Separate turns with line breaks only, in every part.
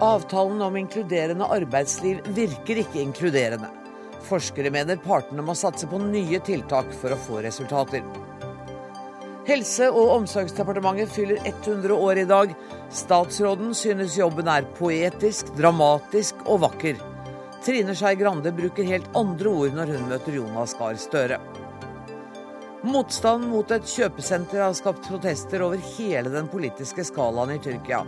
Avtalen om inkluderende arbeidsliv virker ikke inkluderende. Forskere mener partene må satse på nye tiltak for å få resultater. Helse- og omsorgsdepartementet fyller 100 år i dag. Statsråden synes jobben er poetisk, dramatisk og vakker. Trine Skei Grande bruker helt andre ord når hun møter Jonas Gahr Støre. Motstand mot et kjøpesenter har skapt protester over hele den politiske skalaen i Tyrkia.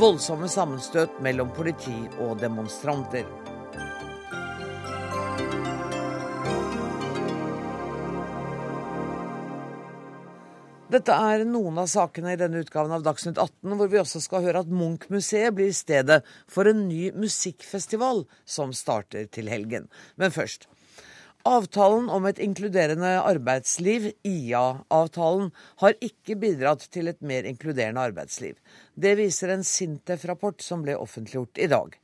Voldsomme sammenstøt mellom politi og demonstranter. Dette er noen av sakene i denne utgaven av Dagsnytt 18, hvor vi også skal høre at Munch-museet blir stedet for en ny musikkfestival som starter til helgen. Men først. Avtalen om et inkluderende arbeidsliv, IA-avtalen, har ikke bidratt til et mer inkluderende arbeidsliv. Det viser en Sintef-rapport som ble offentliggjort i dag.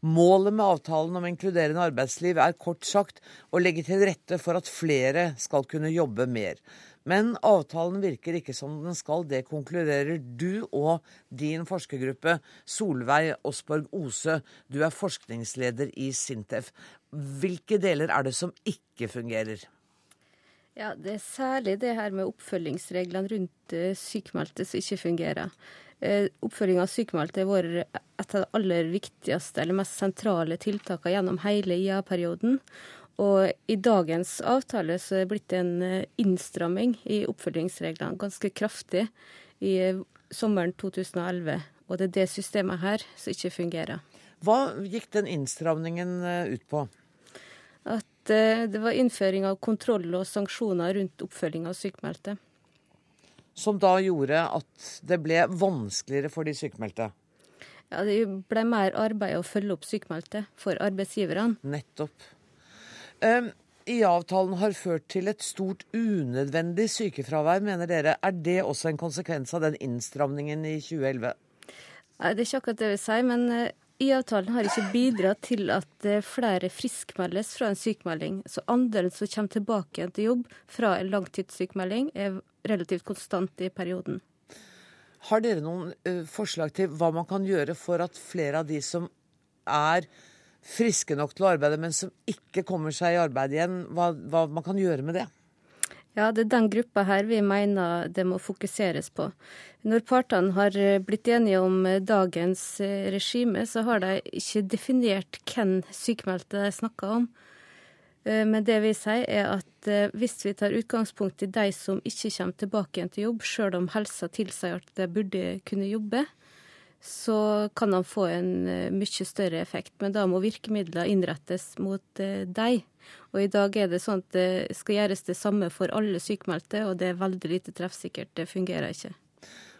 Målet med avtalen om inkluderende arbeidsliv er kort sagt å legge til rette for at flere skal kunne jobbe mer. Men avtalen virker ikke som den skal. Det konkluderer du og din forskergruppe. Solveig Osborg Ose, du er forskningsleder i Sintef. Hvilke deler er det som ikke fungerer?
Ja, Det er særlig det her med oppfølgingsreglene rundt uh, sykmeldte som ikke fungerer. Uh, oppfølging av sykmeldte har vært et av de aller viktigste eller mest sentrale tiltakene gjennom hele IA-perioden. Og i dagens avtale så er det blitt en eh, innstramming i oppfølgingsreglene, ganske kraftig, i sommeren 2011. Og det er det systemet her som ikke fungerer.
Hva gikk den innstramningen ut på?
At eh, det var innføring av kontroll og sanksjoner rundt oppfølging av sykmeldte.
Som da gjorde at det ble vanskeligere for de sykmeldte?
Ja, det ble mer arbeid å følge opp sykmeldte for arbeidsgiverne.
Nettopp. Um, IA-avtalen har ført til et stort unødvendig sykefravær, mener dere. Er det også en konsekvens av den innstramningen i 2011?
Nei, Det er ikke akkurat det vi sier, men eh, IA-avtalen har ikke bidratt til at eh, flere friskmeldes fra en sykemelding. Så andelen som kommer tilbake til jobb fra en langtidssykemelding, er relativt konstant i perioden.
Har dere noen uh, forslag til hva man kan gjøre for at flere av de som er friske nok til å arbeide, men som ikke kommer seg i arbeid igjen, hva, hva man kan gjøre med det?
Ja, det er den gruppa her vi mener det må fokuseres på. Når partene har blitt enige om dagens regime, så har de ikke definert hvem sykmeldte de snakker om. Eh, men det vi sier er at eh, hvis vi tar utgangspunkt i de som ikke kommer tilbake igjen til jobb, sjøl om helsa tilsier at de burde kunne jobbe, så kan de få en eh, mye større effekt. Men da må virkemidler innrettes mot eh, deg. Og i dag er det sånn at det skal gjøres det samme for alle sykmeldte, og det er veldig lite treffsikkert. Det fungerer ikke.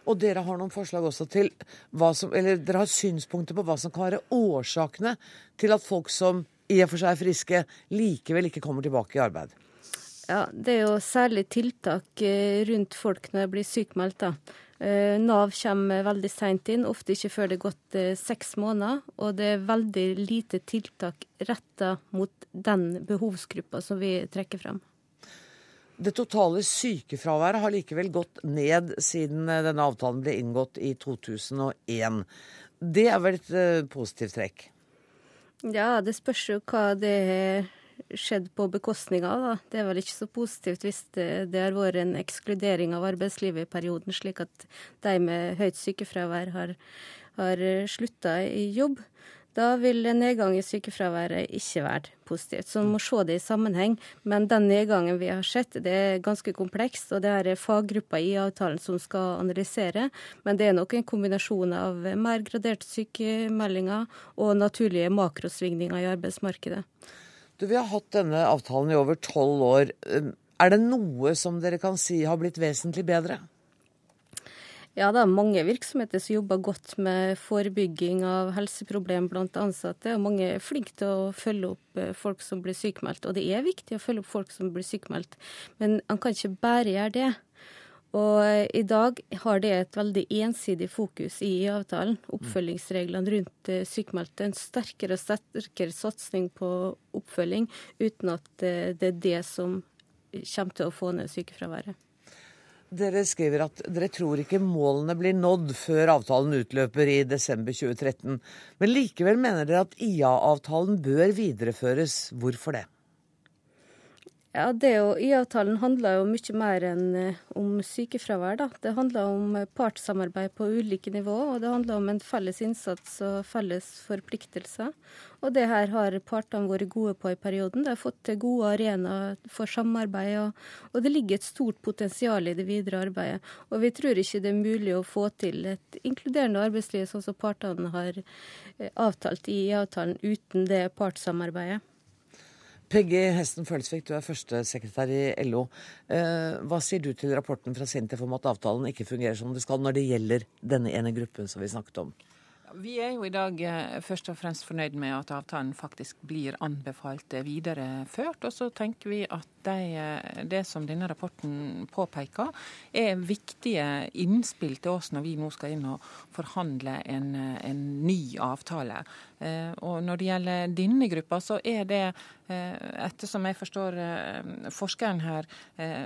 Og dere har noen forslag også til hva som, eller dere har synspunkter på hva som kan være årsakene til at folk som i og for seg er friske, likevel ikke kommer tilbake i arbeid?
Ja, Det er jo særlig tiltak eh, rundt folk når de blir sykmeldt. da. Eh, Nav kommer veldig seint inn, ofte ikke før det er gått eh, seks måneder. Og det er veldig lite tiltak retta mot den behovsgruppa som vi trekker frem.
Det totale sykefraværet har likevel gått ned siden eh, denne avtalen ble inngått i 2001. Det er vel et positivt trekk?
Ja, det spørs jo hva det er skjedd på bekostning av. Da. Det er vel ikke så positivt hvis det, det har vært en ekskludering av arbeidslivet i perioden, slik at de med høyt sykefravær har, har slutta i jobb. Da vil en nedgang i sykefraværet ikke være positivt. Så man må se det i sammenheng. Men den nedgangen vi har sett, det er ganske komplekst. Og det er faggruppa i avtalen som skal analysere. Men det er nok en kombinasjon av mer graderte sykemeldinger og naturlige makrosvingninger i arbeidsmarkedet.
Du, Vi har hatt denne avtalen i over tolv år. Um, er det noe som dere kan si har blitt vesentlig bedre?
Ja, det er mange virksomheter som jobber godt med forebygging av helseproblemer blant ansatte. Og mange er flinke til å følge opp eh, folk som blir sykemeldt. Og det er viktig å følge opp folk som blir sykemeldt, men man kan ikke bare gjøre det. Og i dag har det et veldig ensidig fokus i avtalen. Oppfølgingsreglene rundt eh, sykmeldte. En sterkere og sterkere satsing på oppfølging, uten at eh, det er det som kommer til å få ned sykefraværet.
Dere skriver at dere tror ikke målene blir nådd før avtalen utløper i desember 2013. Men likevel mener dere at IA-avtalen bør videreføres. Hvorfor det?
Ja, det jo, IA-avtalen handler jo mye mer enn eh, om sykefravær. Da. Det handler om eh, partssamarbeid på ulike nivå, og det handler om en felles innsats og felles forpliktelser. Og det her har partene vært gode på i perioden. De har fått til gode arenaer for samarbeid, og, og, det ligger et stort potensial i det videre arbeidet. Og vi tror ikke det er mulig å få til et inkluderende arbeidsliv sånn som partene har eh, avtalt i IA-avtalen, uten det partssamarbeidet.
Peggy Hesten Følsvik, du er førstesekretær i LO. Eh, hva sier du til rapporten fra Sintef om at avtalen ikke fungerer som det skal når det gjelder denne ene gruppen som vi snakket om?
Vi er jo i dag eh, først og fremst fornøyd med at avtalen faktisk blir anbefalt videreført. Og så tenker vi at de, eh, det som denne rapporten påpeker, er viktige innspill til oss når vi nå skal inn og forhandle en, en ny avtale. Eh, og når det gjelder denne gruppa, så er det, eh, ettersom jeg forstår forskeren her,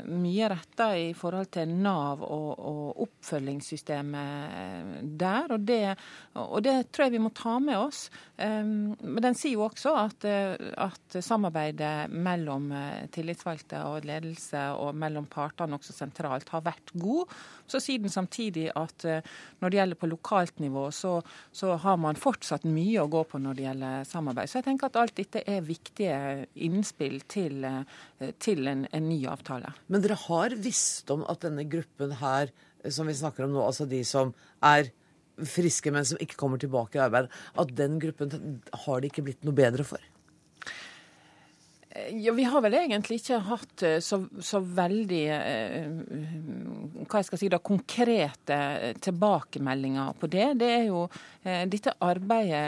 mye retta i forhold til Nav og, og oppfølgingssystemet der. Og det, og det, tror jeg vi må ta med oss. Men den sier jo også at, at samarbeidet mellom tillitsvalgte og ledelse og mellom partene også sentralt har vært god. Så sier den samtidig at eh, når det gjelder på lokalt nivå, så, så, har man fortsatt mye å gå på når det gjelder samarbeid. Så jeg tenker at alt dette er viktige innspill til, eh, til en, en ny avtale.
Men dere har visst om at denne gruppen her, som vi snakker om nå, altså de som er friske, men som ikke kommer tilbake i arbeid, at den gruppen har det ikke blitt noe bedre for?
Ja, Vi har vel egentlig ikke hatt eh, så, så veldig eh, hva jeg skal si da, konkrete tilbakemeldinger på det. det er jo, eh, dette arbeidet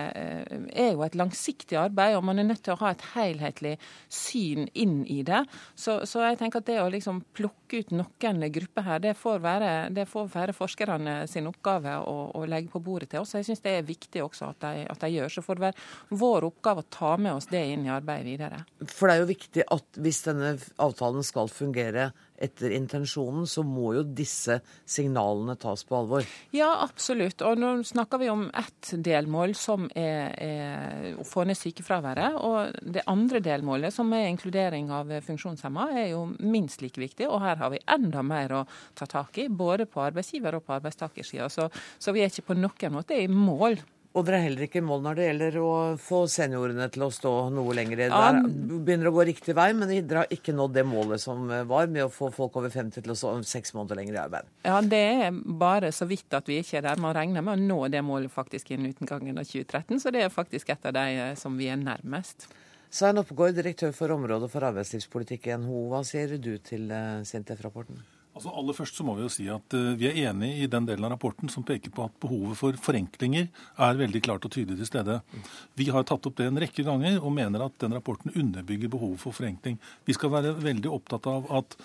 er jo et langsiktig arbeid, og man er nødt til å ha et helhetlig syn inn i det. Så, så jeg tenker at det å liksom plukke ut noen grupper her, det får være, det får være forskerne sin oppgave å, å, legge på bordet til oss. Jeg syns det er viktig også at de, at de gjør. Så får det være vår oppgave å ta med oss det inn i arbeidet videre.
For det er jo viktig at hvis denne avtalen skal fungere etter intensjonen, så må jo disse signalene tas på alvor.
Ja, absolutt. Og nå snakker vi om ett delmål, som er, er å få ned sykefraværet. Og det andre delmålet, som er inkludering av funksjonshemma, er jo minst like viktig. Og her har vi enda mer å ta tak i, både på arbeidsgiver- og på arbeidstakersida. Så, så vi er ikke på noen måte i mål.
Og dere er heller ikke i mål når det gjelder å få seniorene til å stå noe lenger. Det begynner å gå riktig vei, men dere har ikke nådd det målet som var med å få folk over 50 til å stå seks måneder lenger i arbeid.
Ja, det er bare så vidt at vi ikke er der. Man regner med å nå det målet faktisk innen utgangen av 2013, så det er faktisk et av de eh, som vi er nærmest.
Svein Oppegård, direktør for området for arbeidslivspolitikk i NHO. Hva sier du til eh, Sintef-rapporten?
Altså aller først så må Vi jo si at uh, vi er enig i den delen av rapporten som peker på at behovet for forenklinger er veldig klart og tydelig til stede. Vi har tatt opp det en rekke ganger og mener at den rapporten underbygger behovet for forenkling. Vi skal være veldig opptatt av at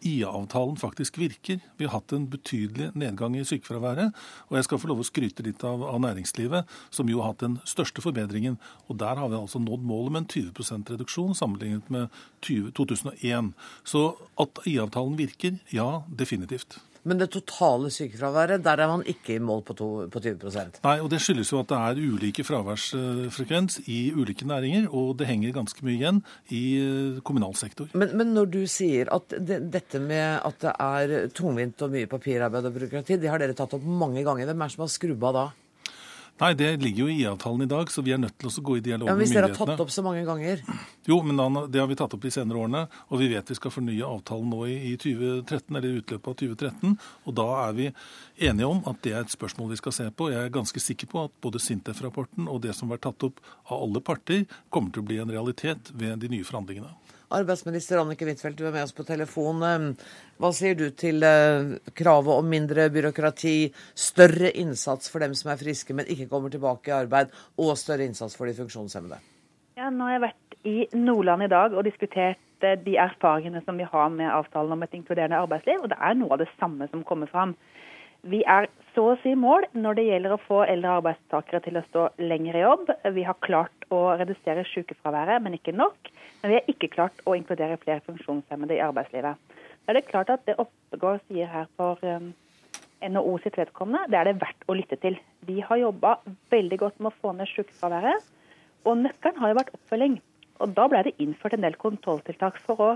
IA-avtalen faktisk virker. Vi har hatt en betydelig nedgang i sykefraværet. Og jeg skal få lov å skryte litt av, av, næringslivet, som jo har hatt den største forbedringen. Og der har vi altså nådd målet med en 20% reduksjon sammenlignet med 20, 2001. Så at IA-avtalen virker, ja, definitivt.
Men det totale sykefraværet, der er man ikke i mål på, to, på 20%
Nei, og det skyldes jo at det er ulike fraværsfrekvens i ulike næringer, og det henger ganske mye igjen i eh, kommunal sektor.
Men, men når du sier at det, dette med at det er tungvint og mye papirarbeid og byråkrati, det har dere tatt opp mange ganger. Hvem er det som har skrubba da?
Nei, det ligger jo i avtalen i dag, så vi er nødt til å gå i dialog ja, med
myndighetene. Hvis dere har tatt opp så mange ganger?
Jo, men det har vi tatt opp de senere årene. Og vi vet vi skal fornye avtalen nå i 2013, eller i utløpet av 2013. Og da er vi enige om at det er et spørsmål vi skal se på. Jeg er ganske sikker på at både Sintef-rapporten og det som har vært tatt opp av alle parter, kommer til å bli en realitet ved de nye forhandlingene.
Arbeidsminister Annike Huitfeldt, du er med oss på telefon. Hva sier du til eh, kravet om mindre byråkrati, større innsats for dem som er friske, men ikke kommer tilbake i arbeid, og større innsats for de funksjonshemmede?
Ja, nå har jeg vært i Nordland i dag og diskutert eh, de erfaringene som vi har med avtalen om et inkluderende arbeidsliv, og det er noe av det samme som kommer fram. Vi er så å si mål når det gjelder å få eldre arbeidstakere til å stå lenger i jobb. Vi har klart å redusere sykefraværet, men ikke nok. Men vi har ikke klart å inkludere flere funksjonshemmede i arbeidslivet. er det klart at det Oppegård sier her for um, NHO sitt vedkommende, det er det verdt å lytte til. Vi har jobba veldig godt med å få ned sykefraværet, og nøkkelen har jo vært oppfølging. Og Da ble det innført en del kontrolltiltak for å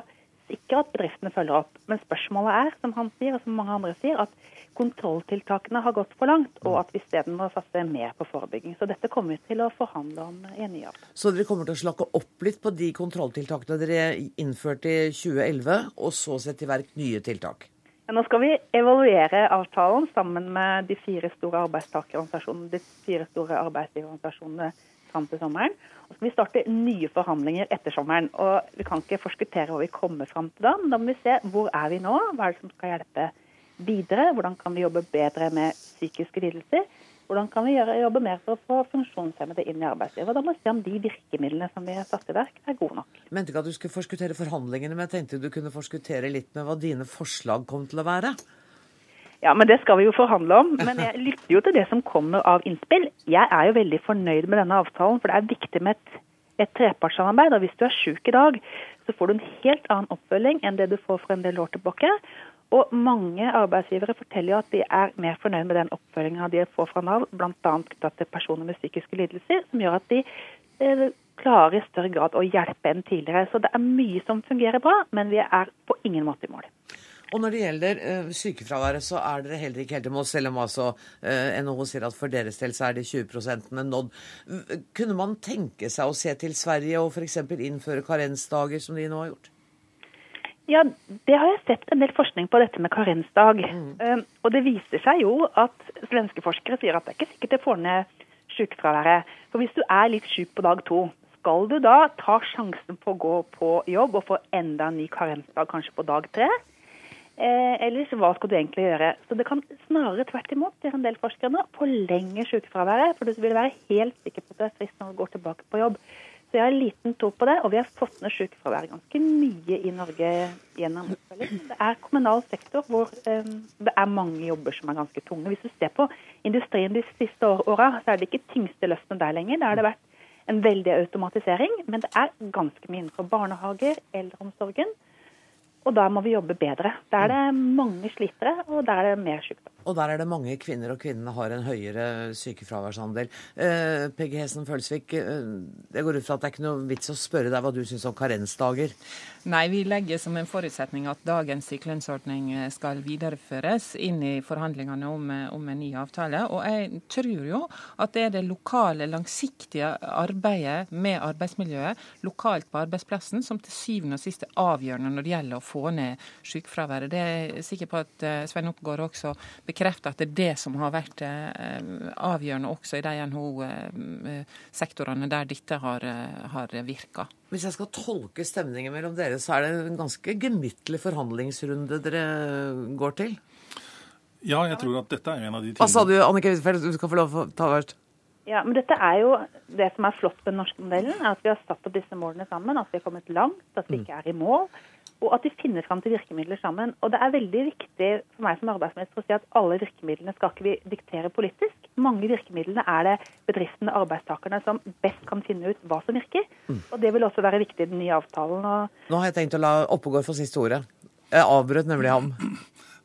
sikre at bedriftene følger opp. Men spørsmålet er, som han sier, og som mange andre sier, at kontrolltiltakene har gått for langt, og at vi isteden må satse mer på forebygging. Så dette kommer vi til å forhandle om i en ny avtale.
Så dere kommer til å slakke opp litt på de kontrolltiltakene dere innførte i 2011, og så sette i verk nye tiltak?
Ja, nå skal vi evaluere avtalen sammen med de fire store arbeidstakerorganisasjonene, de fire store arbeidsgiverorganisasjonene fram til sommeren. Og så skal vi starte nye forhandlinger etter sommeren. Og Vi kan ikke forskuttere hva vi kommer fram til da, men da må vi se hvor er vi nå, hva er det som skal hjelpe videre? Hvordan kan vi jobbe bedre med psykiske lidelser? Hvordan kan vi gjøre, jobbe mer for å få funksjonshemmede inn i arbeidslivet? Og Da må vi se om de virkemidlene som vi har satt i verk, er gode nok.
Jeg mente ikke at du skulle forskuttere forhandlingene, men jeg tenkte du kunne forskuttere litt med hva dine forslag kom til å være.
Ja, men det skal vi jo forhandle om. Men jeg lytter jo til det som kommer av innspill. Jeg er jo veldig fornøyd med denne avtalen, for det er viktig med et, et trepartssamarbeid. Og hvis du er sjuk i dag, så får du en helt annen oppfølging enn det du får for en del år tilbake. Og mange arbeidsgivere forteller jo at de er mer fornøyd med den oppfølginga de får fra Nav, bl.a. knyttet til personer med psykiske lidelser, som gjør at de eh, klarer i større grad å hjelpe enn tidligere. Så det er mye som fungerer bra, men vi er på ingen måte i mål.
Og når det gjelder uh, sykefraværet, så er dere heller ikke helt i mål, selv om altså uh, NHO sier at for deres del så er de 20% nådd. Kunne man tenke seg å se til Sverige og f.eks. innføre karensdager, som de nå har gjort?
Ja, det har jeg sett en del forskning på dette med karensdag. Mm. Uh, og det viser seg jo at svenske forskere sier at det er ikke sikkert det får ned sykefraværet. For hvis du er litt syk på dag to, skal du da ta sjansen på å gå på jobb og få enda en ny karensdag kanskje på dag tre? Eh, ellers hva skal du egentlig gjøre? Så det kan snarere tvert imot, sier en del forskere nå, forlenge sykefraværet. For du vil være helt sikker på at du er frisk når du går tilbake på jobb. Så jeg har liten tro på det, og vi har fått ned sykefraværet ganske mye i Norge gjennom. Det er kommunal sektor hvor eh, det er mange jobber som er ganske tunge. Hvis du ser på industrien de siste åra, så er det ikke tyngste løftene der lenger. Da har det vært en veldig automatisering, men det er ganske mye innenfor barnehager, eldreomsorgen. Og da må vi jobbe bedre. Der er det mange slitere, og der er det mer sykdom.
Og der er det mange kvinner, og kvinnene har en høyere sykefraværsandel. Eh, Peggy Hesen Følsvik, eh, jeg går ut fra at det er ikke noe vits å spørre deg hva du syns om karensdager?
Nei, vi legger som en forutsetning at dagens sykelønnsordning eh, skal videreføres inn i forhandlingene om, eh, om, en ny avtale. Og jeg tror jo at det er det lokale, langsiktige arbeidet med arbeidsmiljøet lokalt på arbeidsplassen som til syvende og sist er avgjørende når det gjelder å få ned sykefraværet. Det er jeg sikker på at eh, Svein Oppgaard også bekrefter at det er det som har vært avgjørende også i de NHO-sektorene der dette har, har virka.
Hvis jeg skal tolke stemningen mellom dere, så er det en ganske gemyttlig forhandlingsrunde dere går til?
Ja, jeg tror at dette er en av de tingene
Hva sa du, Annike Huitfeldt? Du skal få lov å ta først.
Ja, men dette er jo det som er flott med den norske modellen, er at vi har satt opp disse målene sammen, at vi har kommet langt, at vi mm. ikke er i mål og at de finner fram til virkemidler sammen. Og Det er veldig viktig for meg som arbeidsminister å si at alle virkemidlene skal ikke vi diktere politisk. Mange virkemidlene er det bedriftene og arbeidstakerne som best kan finne ut hva som virker. Mm. Og Det vil også være viktig i den nye avtalen.
Nå har jeg tenkt å la Oppegård få siste ordet. Jeg avbrøt nemlig ham.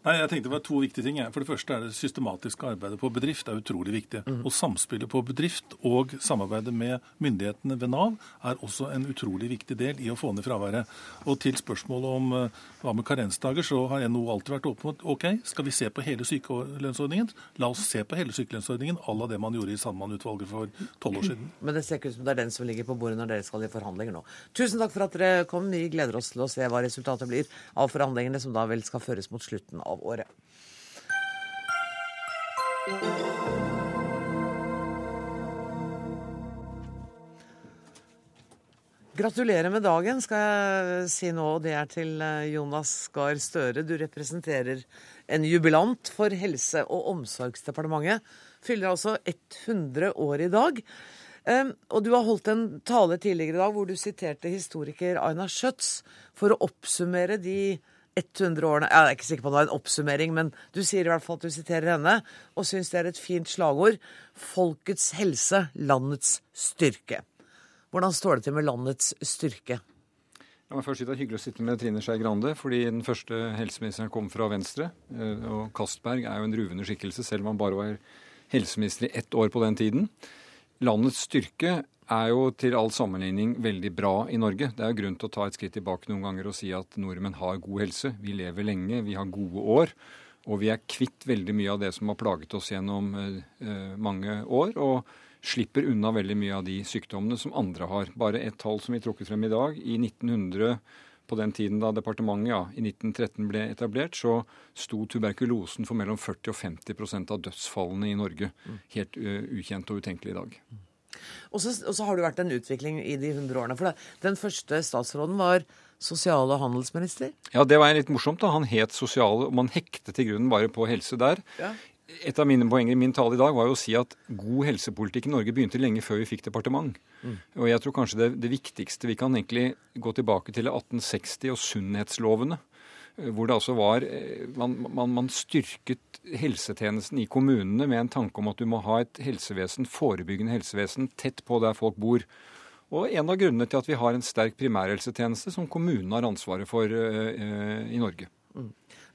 Nei, jeg tenkte det var to viktige ting. For det første er det systematiske arbeidet på bedrift er utrolig viktig. Mm. Og samspillet på bedrift og samarbeidet med myndighetene ved Nav er også en utrolig viktig del i å få ned fraværet. Og til spørsmålet om uh, hva med karensdager, så har NHO alltid vært åpen mot OK, skal vi se på hele sykelønnsordningen? La oss se på hele sykelønnsordningen à la det man gjorde i Sandmann-utvalget for tolv år siden.
Men det ser ikke ut som det er den som ligger på bordet når dere skal i forhandlinger nå. Tusen takk for at dere kom. Vi gleder oss til å se hva resultatet blir av forhandlingene som da vel skal føres mot slutten av av året. Gratulerer med dagen, skal jeg si nå. Det er til eh, Jonas Gahr Støre. Du representerer en jubilant for Helse- og omsorgsdepartementet. Fyller altså 100 år i dag. Og du har holdt en tale tidligere i dag hvor du siterte historiker Aina Schjøtz for å oppsummere de 100 årene Jeg er ikke sikker på om det er en oppsummering, men du sier i hvert fall at du siterer henne, og syns det er et fint slagord. Folkets helse, landets styrke. Hvordan står det til med landets styrke?
La meg først si Det er hyggelig å sitte med Trine Skei Grande, fordi den første helseministeren kom fra Venstre. Eh, og Castberg er jo en ruvende skikkelse, selv om han bare var helseminister i ett år på den tiden. Landets styrke er jo til all sammenligning veldig bra i Norge. Det er grunn til å ta et skritt tilbake noen ganger og si at nordmenn har god helse. Vi lever lenge, vi har gode år. Og vi er kvitt veldig mye av det som har plaget oss gjennom eh, mange år. og slipper unna veldig mye av de sykdommene som andre har. Bare ett tall som vi trukket frem i dag. I 1900, på den tiden da departementet ja, i 1913 ble etablert, så sto tuberkulosen for mellom 40 og 50% av dødsfallene i Norge. Helt ukjent og utenkelig i dag.
Og så, og så har det vært en utvikling i de 100 årene. For det, den første statsråden var sosial- og handelsminister?
Ja, det var litt morsomt. da. Han het sosial, og man hektet til grunnen bare på helse der. Ja et av mine poenger i min tale i dag var jo å si at god helsepolitikk i Norge begynte lenge før vi fikk departement. Mm. Og jeg tror kanskje det, det, viktigste vi kan egentlig gå tilbake til 1860 og sunnhetslovene. Eh, hvor det altså var eh, man, man, man, styrket helsetjenesten i kommunene med en tanke om at du må ha et helsevesen, forebyggende helsevesen tett på der folk bor. Og en av grunnene til at vi har en sterk primærhelsetjeneste som kommunene har ansvaret for uh, i Norge. Mm.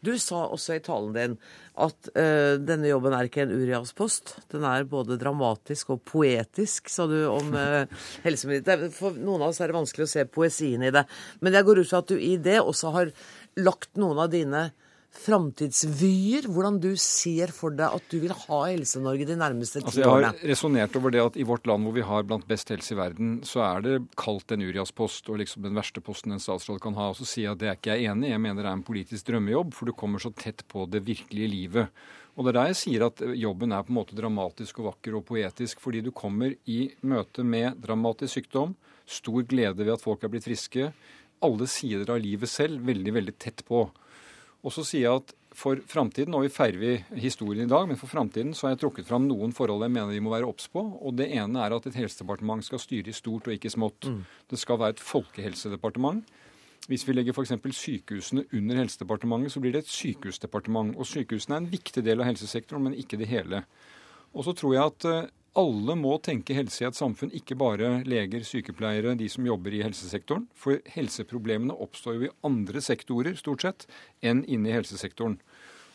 Du sa også i talen din at uh, denne jobben er ikke en Urias-post. Den er både dramatisk og poetisk, sa du om uh, helseminister. For noen av oss er det vanskelig å se poesien i det. Men jeg går ut fra at du i det også har lagt noen av dine framtidsvyer? Hvordan du ser for deg at du vil ha Helse-Norge de nærmeste ti
altså, jeg årene? Jeg har resonnert over det at i vårt land hvor vi har blant best helse i verden, så er det kalt en Urias-post og liksom den verste posten en statsråd kan ha. Og så sier jeg at det er ikke jeg enig i. Jeg mener det er en politisk drømmejobb, for du kommer så tett på det virkelige livet. Og det er der jeg sier at jobben er på en måte dramatisk og vakker og poetisk, fordi du kommer i møte med dramatisk sykdom, stor glede ved at folk er blitt friske, alle sider av livet selv veldig, veldig tett på. Og så sier jeg at for framtiden, og vi feirer vi historien i dag, men for framtiden så har jeg trukket fram noen forhold jeg mener vi må være obs på. Og det ene er at et helsedepartement skal styre i stort og ikke smått. Mm. Det skal være et folkehelsedepartement. Hvis vi legger f.eks. sykehusene under Helsedepartementet, så blir det et sykehusdepartement. Og sykehusene er en viktig del av helsesektoren, men ikke det hele. Og så tror jeg at eh, alle må tenke helse i et samfunn, ikke bare leger, sykepleiere, de som jobber i helsesektoren. For helseproblemene oppstår jo i andre sektorer, stort sett, enn inne i helsesektoren.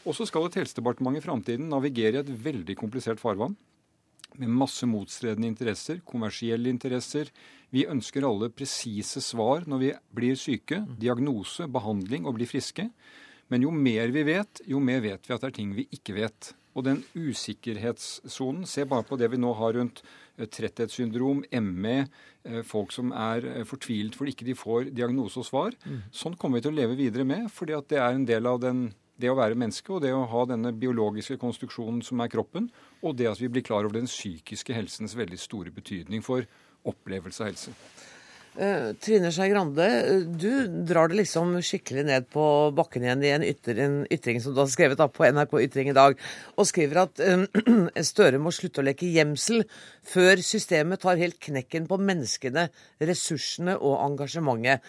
Og så skal et helsedepartement i framtiden navigere i et veldig komplisert farvann. Med masse motstredende interesser, kommersielle interesser. Vi ønsker alle presise svar når vi blir syke. Diagnose, behandling og blir friske. Men jo mer vi vet, jo mer vet vi at det er ting vi ikke vet. Og den usikkerhetssonen, se bare på det vi nå har rundt eh, tretthetssyndrom, ME, eh, folk som er eh, fortvilet fordi ikke de får diagnose og svar. Mm. Sånn kommer vi til å leve videre med, fordi at det er en del av den, det å være menneske og det å ha denne biologiske konstruksjonen som er kroppen, og det at vi blir klar over den psykiske helsens veldig store betydning for opplevelse av helse.
Uh, Trine Skei Grande, eh, du drar det liksom skikkelig ned på bakken igjen i en, ytter, en ytring som du har skrevet da, på NRK Ytring i dag, og skriver at uh, Støre må slutte å leke gjemsel før systemet tar helt knekken på menneskene, ressursene og engasjementet.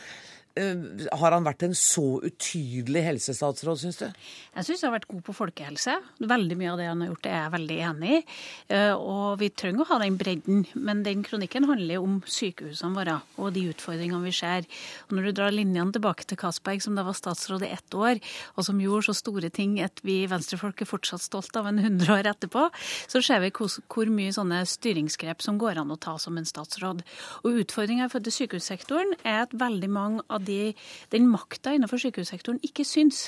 Eh, har han vært en så utydelig helsestatsråd, syns du?
Jeg syns han har vært god på folkehelse. Veldig mye av det han har gjort, er jeg veldig enig i. Eh, og vi trenger å ha den bredden. Men den kronikken handler om sykehusene våre og de utfordringene vi ser. Og når du drar linjene tilbake til Castberg, som da var statsråd i ett år, og som gjorde så store ting at vi venstrefolk er fortsatt stolt av en hundre år etterpå, så ser vi hvor mye sånne styringsgrep som går an å ta som en statsråd. Og utfordringa for sykehussektoren er at veldig mange av de, den makta innenfor sykehussektoren ikke syns.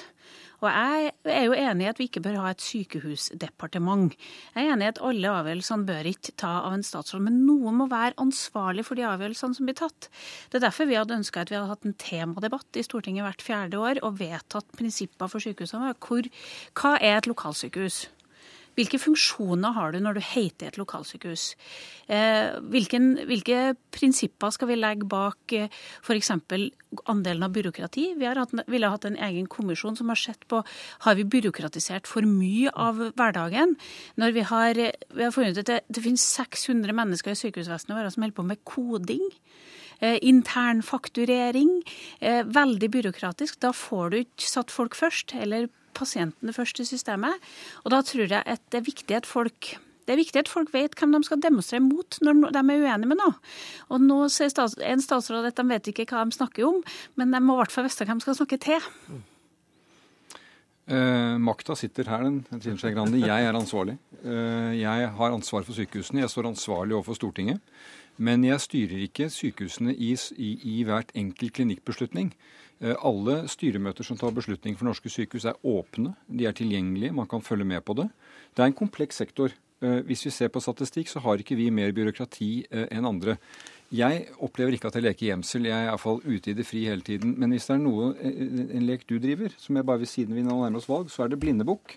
Og jeg er jo enig i at vi ikke bør ha et sykehusdepartement. Jeg er enig i at alle avgjørelsene bør ikke ta av en statsråd, men noen må være ansvarlig for de avgjørelsene som blir tatt. Det er derfor vi hadde ønska at vi hadde hatt en temadebatt i Stortinget hvert fjerde år og vedtatt prinsipper for sykehusene. Hvor, hva er et lokalsykehus? Hvilke funksjoner har du når du heter et lokalsykehus? Eh, hvilken, hvilke prinsipper skal vi legge bak eh, f.eks. andelen av byråkrati? Vi hatt, ville hatt en egen kommisjon som har sett på har vi byråkratisert for mye av hverdagen. Når vi har, vi har funnet ut at det, det finnes 600 mennesker i sykehusvesenet vårt som holder på med koding. internfakturering. intern fakturering. Eh, veldig byråkratisk. Da får du ikke satt folk først, eller pasientene først i systemet. Og da tror jeg at det er viktig at folk Det er viktig at folk vet hvem de skal demonstrere mot når de er uenige med noe. Og nå sier en statsråd at de vet ikke hva de snakker om, men de må i hvert fall vite hvem de skal snakke til.
Eh, makta sitter her, den, Trine Skei Grande. Jeg er ansvarlig. Eh, jeg har ansvar for sykehusene. Jeg står ansvarlig overfor Stortinget. Men jeg styrer ikke sykehusene i, i, i hvert enkelt klinikkbeslutning. Eh, alle styremøter som tar beslutning for norske sykehus, er åpne. De er tilgjengelige, man kan følge med på det. Det er en kompleks sektor. Eh, hvis vi ser på statistikk, så har ikke vi mer byråkrati eh, enn andre. Jeg opplever ikke at jeg leker gjemsel, jeg er iallfall ute i det fri hele tiden. Men hvis det er noe, en lek du driver, som jeg bare vil siden vi nå nærmer oss valg, så er det blindebukk.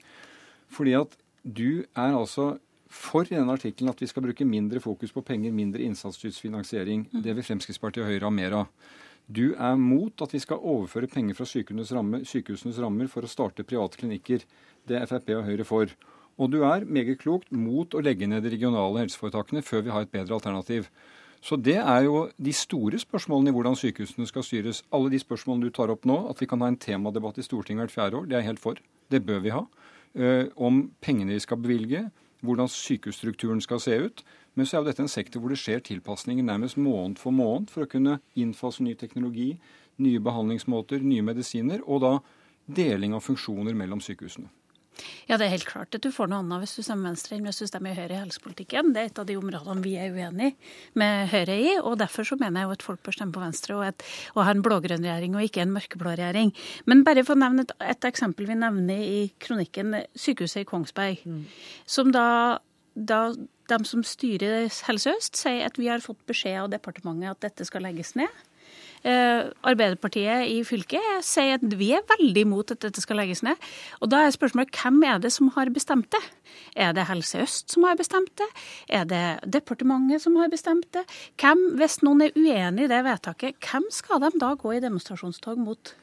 Fordi at du er altså for i denne artikkelen at vi skal bruke mindre fokus på penger, mindre innsatsstyrt finansiering. Det vil Fremskrittspartiet og Høyre ha mer av. Du er mot at vi skal overføre penger fra sykehusenes rammer, sykehusenes rammer for å starte private klinikker. Det er Frp og Høyre for. Og du er meget klokt mot å legge ned de regionale helseforetakene før vi har et bedre alternativ. Så det er jo de store spørsmålene i hvordan sykehusene skal styres. Alle de spørsmålene du tar opp nå, at vi kan ha en temadebatt i Stortinget hvert fjerde år, det er jeg helt for. Det bør vi ha. Uh, om pengene vi skal bevilge, hvordan sykehusstrukturen skal se ut. Men så er jo dette en sektor hvor det skjer tilpasninger nærmest måned for måned for å kunne innfase ny teknologi, nye behandlingsmåter, nye medisiner, og da deling av funksjoner mellom sykehusene.
Ja, det er helt klart at du får noe annet hvis du stemmer Venstre enn hvis du stemmer Høyre i helsepolitikken. Det er et av de områdene vi er uenig med Høyre i, og derfor så mener jeg jo at folk bør stemme på Venstre og, et, og ha en blå-grønn regjering og ikke en mørkeblå regjering. Men bare for å nevne et, et eksempel vi nevner i kronikken, sykehuset i Kongsberg, mm. som da, da de som styrer Helse Øst, sier at vi har fått beskjed av departementet at dette skal legges ned. Eh, Arbeiderpartiet i fylket sier at vi er veldig imot at dette skal legges ned. Og da er spørsmålet hvem er det som har bestemt det? Er det Helse Øst som har bestemt det? Er det departementet som har bestemt det? Hvem, hvis noen er uenig i det vedtaket, hvem skal de da gå i demonstrasjonstog mot?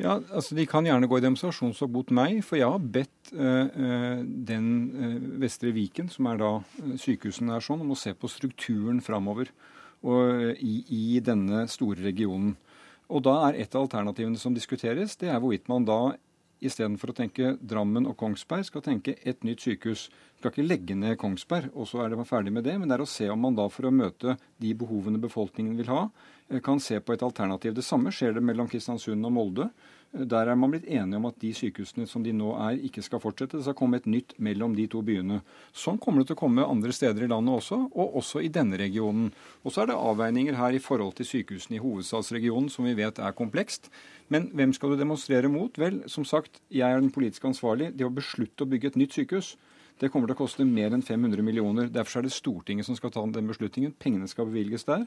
Ja, altså De kan gjerne gå i demonstrasjonstog mot meg, for jeg har bedt uh, den uh, Vestre Viken, som er da sykehusene er sånn, om å se på strukturen framover og, i, i, denne store regionen. Og da er et av alternativene som diskuteres, det er hvorvidt man da istedenfor å tenke Drammen og Kongsberg, skal tenke et nytt sykehus. Skal ikke legge ned Kongsberg, og så er det ferdig med det, men det er å se om man da for å møte de behovene befolkningen vil ha, eh, kan se på et alternativ. Det samme skjer det mellom Kristiansund og Molde. Der er man blitt enige om at de sykehusene som de nå er, ikke skal fortsette. Det skal komme et nytt mellom de to byene. Sånn kommer det til å komme andre steder i landet også, og også i denne regionen. Og så er det avveininger her i forhold til sykehusene i hovedstadsregionen, som vi vet er komplekst. Men hvem skal du demonstrere mot? Vel, som sagt, jeg er den politisk ansvarlig. Det å beslutte å bygge et nytt sykehus, det kommer til å koste mer enn 500 millioner. Derfor er det Stortinget som skal ta den beslutningen. Pengene skal bevilges der.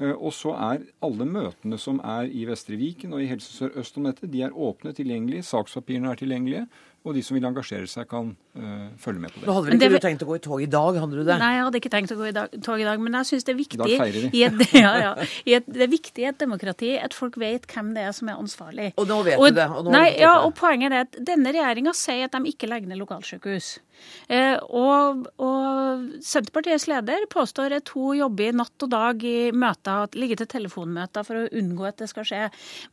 Eh, og så er alle møtene som er i Vestre Viken og i Helse Sør-Øst om dette, de er åpne, tilgjengelige. Sakspapirene er tilgjengelige. Og de som vil engasjere seg, kan uh, følge med på det.
Nå hadde vel ikke det... du tenkt å gå i tog i dag? hadde du det?
Nei, jeg hadde ikke tenkt å gå i dag, tog i dag, men jeg syns det er viktig
I dag feirer vi.
Et, ja, ja, i et, det er viktig i et demokrati at folk vet hvem det er som er ansvarlig.
Og nå vet og, du det. Og,
nei, ja, og poenget er at denne regjeringa sier at de ikke legger ned lokalsykehus. Eh, og, og, Senterpartiets leder påstår at hun jobber natt og dag i møter, ligger til telefonmøter for å unngå at det skal skje.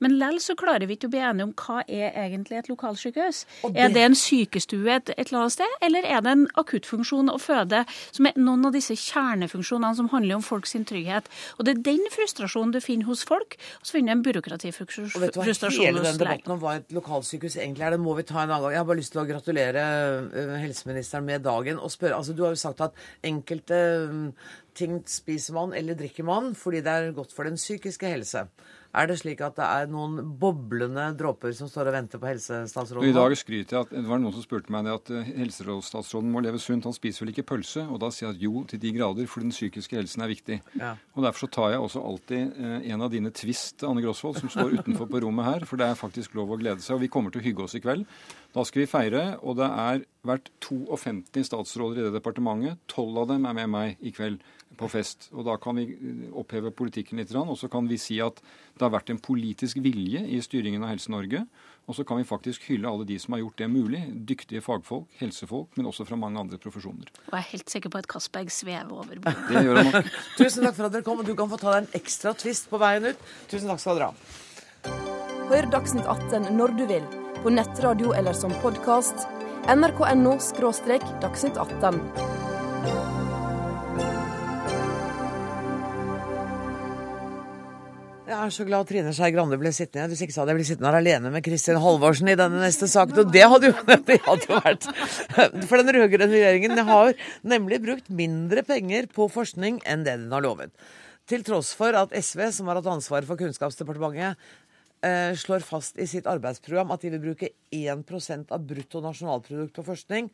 Men likevel så klarer vi ikke å bli enige om hva er egentlig et lokalsykehus. Det... Er det en sykestue et, et eller annet sted, eller er det en akuttfunksjon å føde, som er noen av disse kjernefunksjonene som handler om folks trygghet? Og Det er den frustrasjonen du finner hos folk, og så finner du en byråkratifrustrasjon hos
leger. Hele den debatten om hva et lokalsykehus egentlig er, det må vi ta en annen gang. Jeg har bare lyst til å gratulere eh, helseministeren med dagen og spørre altså Du har jo sagt at enkelte mm, ting spiser man eller drikker man fordi det er godt for den psykiske helse. Er det slik at det er noen boblende dråper som står og venter på helsestatsråden?
I dag skryter jeg at det var noen som spurte meg det at eh, helsestatsråden må leve sunt. Han spiser vel ikke pølse? Og da sier jeg at jo, til de grader, for den psykiske helsen er viktig. Ja. Og Derfor så tar jeg også alltid eh, en av dine twist, Anne Grosvold, som står utenfor på rommet her. For det er faktisk lov å glede seg. Og vi kommer til å hygge oss i kveld. Da skal vi feire, og det er vært 52 statsråder i det departementet. Tolv av dem er med meg i kveld på fest. Og Da kan vi eh, oppheve politikken litt, og så kan vi si at det har vært en politisk vilje i styringen av Helse-Norge. Og så kan vi faktisk hylle alle de som har gjort det mulig. Dyktige fagfolk, helsefolk, men også fra mange andre profesjoner.
Og jeg er helt sikker på at Castberg svever over bordet.
Det gjør han nok.
Tusen takk for at dere kom, og du kan få ta deg en ekstra twist på veien ut. Tusen takk skal dere ha.
Hør Dagsnytt 18 når du vil, på nettradio eller som podkast. nrk.no – dagsnytt 18.
er så glad Trine Skei Grande ble sittende. Hvis ikke så hadde jeg blitt sittende her alene med Kristin Halvorsen i denne neste saken. Og det hadde jo, det hadde jo vært For den rød-grønne regjeringen har nemlig brukt mindre penger på forskning enn det den har lovet. Til tross for at SV, som har hatt ansvaret for Kunnskapsdepartementet, eh, slår fast i sitt arbeidsprogram at de vil bruke 1% av brutto nasjonalprodukt på forskning,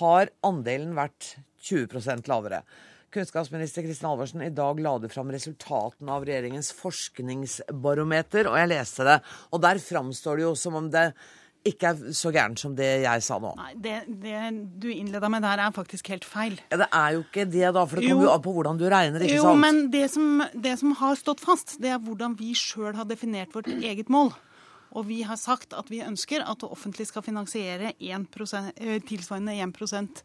har andelen vært 20% lavere. Kunnskapsminister Kristin Halvorsen, i dag la du fram resultatene av regjeringens forskningsbarometer, og jeg leste det. Og der framstår det jo som om det ikke er så gærent som det jeg sa nå.
Nei, det, det du innleda med der, er faktisk helt feil.
Ja, Det er jo ikke det, da, for det kommer jo an på hvordan du regner, ikke
jo,
sant?
men det som, det som har stått fast, det er hvordan vi sjøl har definert vårt eget mål. Og vi har sagt at vi ønsker at det offentlige skal finansiere 1%, eh, tilsvarende 1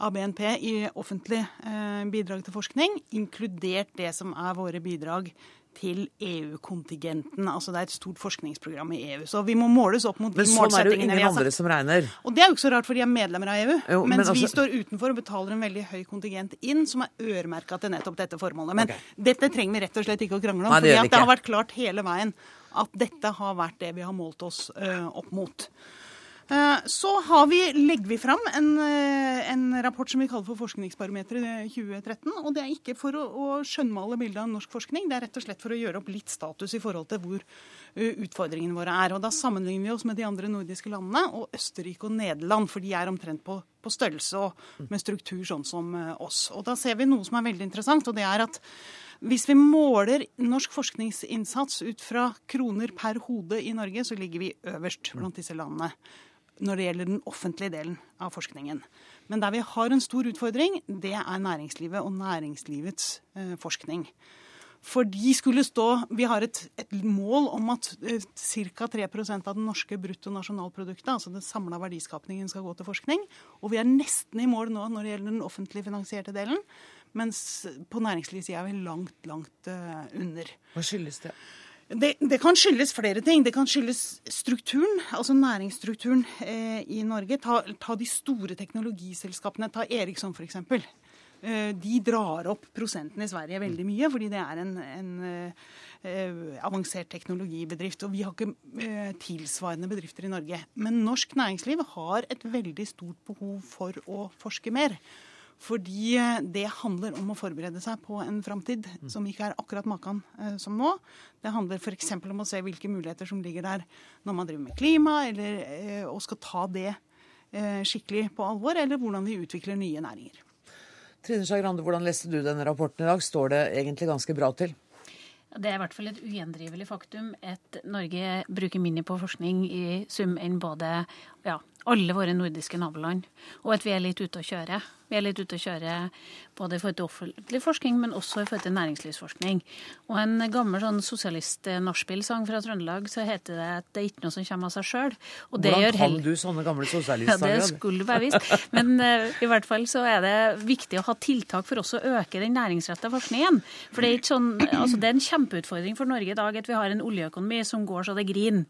av BNP i offentlig eh, bidrag til forskning, inkludert det som er våre bidrag til EU-kontingenten. Altså det er et stort forskningsprogram i EU. Så vi må måles opp mot de
Men sånn er det jo ingen andre som regner.
Og det er jo ikke så rart, for de er medlemmer av EU.
Jo, men
mens vi
altså-
står utenfor og betaler en veldig høy kontingent inn, som er øremerka til nettopp dette formålet. Men
okay.
dette trenger vi rett og slett ikke å krangle om.
Nei, det
det har vært klart hele veien at dette har vært det vi har målt oss eh, opp mot. Eh, Så vi, legger vi fram en, eh, en rapport som vi kaller for Forskningsbarometeret 2013. og Det er ikke for å, å skjønnmale bildet av norsk forskning, det er rett og slett for å gjøre opp litt status i forhold til hvor utfordringene våre er. Og Da sammenligner vi oss med de andre nordiske landene og Østerrike og Nederland, for de er omtrent på, på størrelse og med struktur sånn som oss. Og Da ser vi noe som er veldig interessant, og det er at hvis vi måler norsk forskningsinnsats ut fra kroner per hode i Norge, så ligger vi øverst blant disse landene når det gjelder den offentlige delen av forskningen. Men der vi har en stor utfordring, det er næringslivet og næringslivets eh, forskning. For de skulle stå Vi har et, et mål om at eh, ca. 3% av det norske bruttonasjonalproduktet, altså den samla verdiskapningen, skal gå til forskning. Og vi er nesten i mål nå når det gjelder den offentlig finansierte delen. Mens på næringslivssida er vi langt, langt eh, under.
Hva skyldes det?
Det, det kan skyldes flere ting. Det kan skyldes strukturen, altså næringsstrukturen eh, i Norge. Ta, ta de store teknologiselskapene. Ta Eriksson f.eks. Eh, de drar opp prosenten i Sverige veldig mye, fordi det er en, en eh, avansert teknologibedrift. Og vi har ikke eh, tilsvarende bedrifter i Norge. Men norsk næringsliv har et veldig stort behov for å forske mer. Fordi eh, det handler om å forberede seg på en framtid som ikke er akkurat maken eh, som nå. Det handler f.eks. om å se hvilke muligheter som ligger der når man driver med klima, eller, eh, og skal ta det eh, skikkelig på alvor, eller hvordan vi utvikler nye næringer.
Trine Skei Grande, hvordan leste du denne rapporten i dag? Står det egentlig ganske bra til?
Det er i hvert fall et ugjendrivelig faktum at Norge bruker mindre på forskning i sum enn både ja, alle våre nordiske naboland, og at vi er litt ute å kjøre. Vi er litt ute å kjøre både i forhold til offentlig forskning, men også i forhold til næringslivsforskning. Og en gammel sånn sosialist-nachspiel-sang fra Trøndelag så heter det at det er ikke noe som kommer av seg sjøl.
Hvordan kan du sånne gamle
Ja, det skulle være visst. Men uh, i hvert fall så er det viktig å ha tiltak for også å øke den næringsretta forskningen. For det er, ikke sånn, altså det er en kjempeutfordring for Norge i dag at vi har en oljeøkonomi som går så det griner.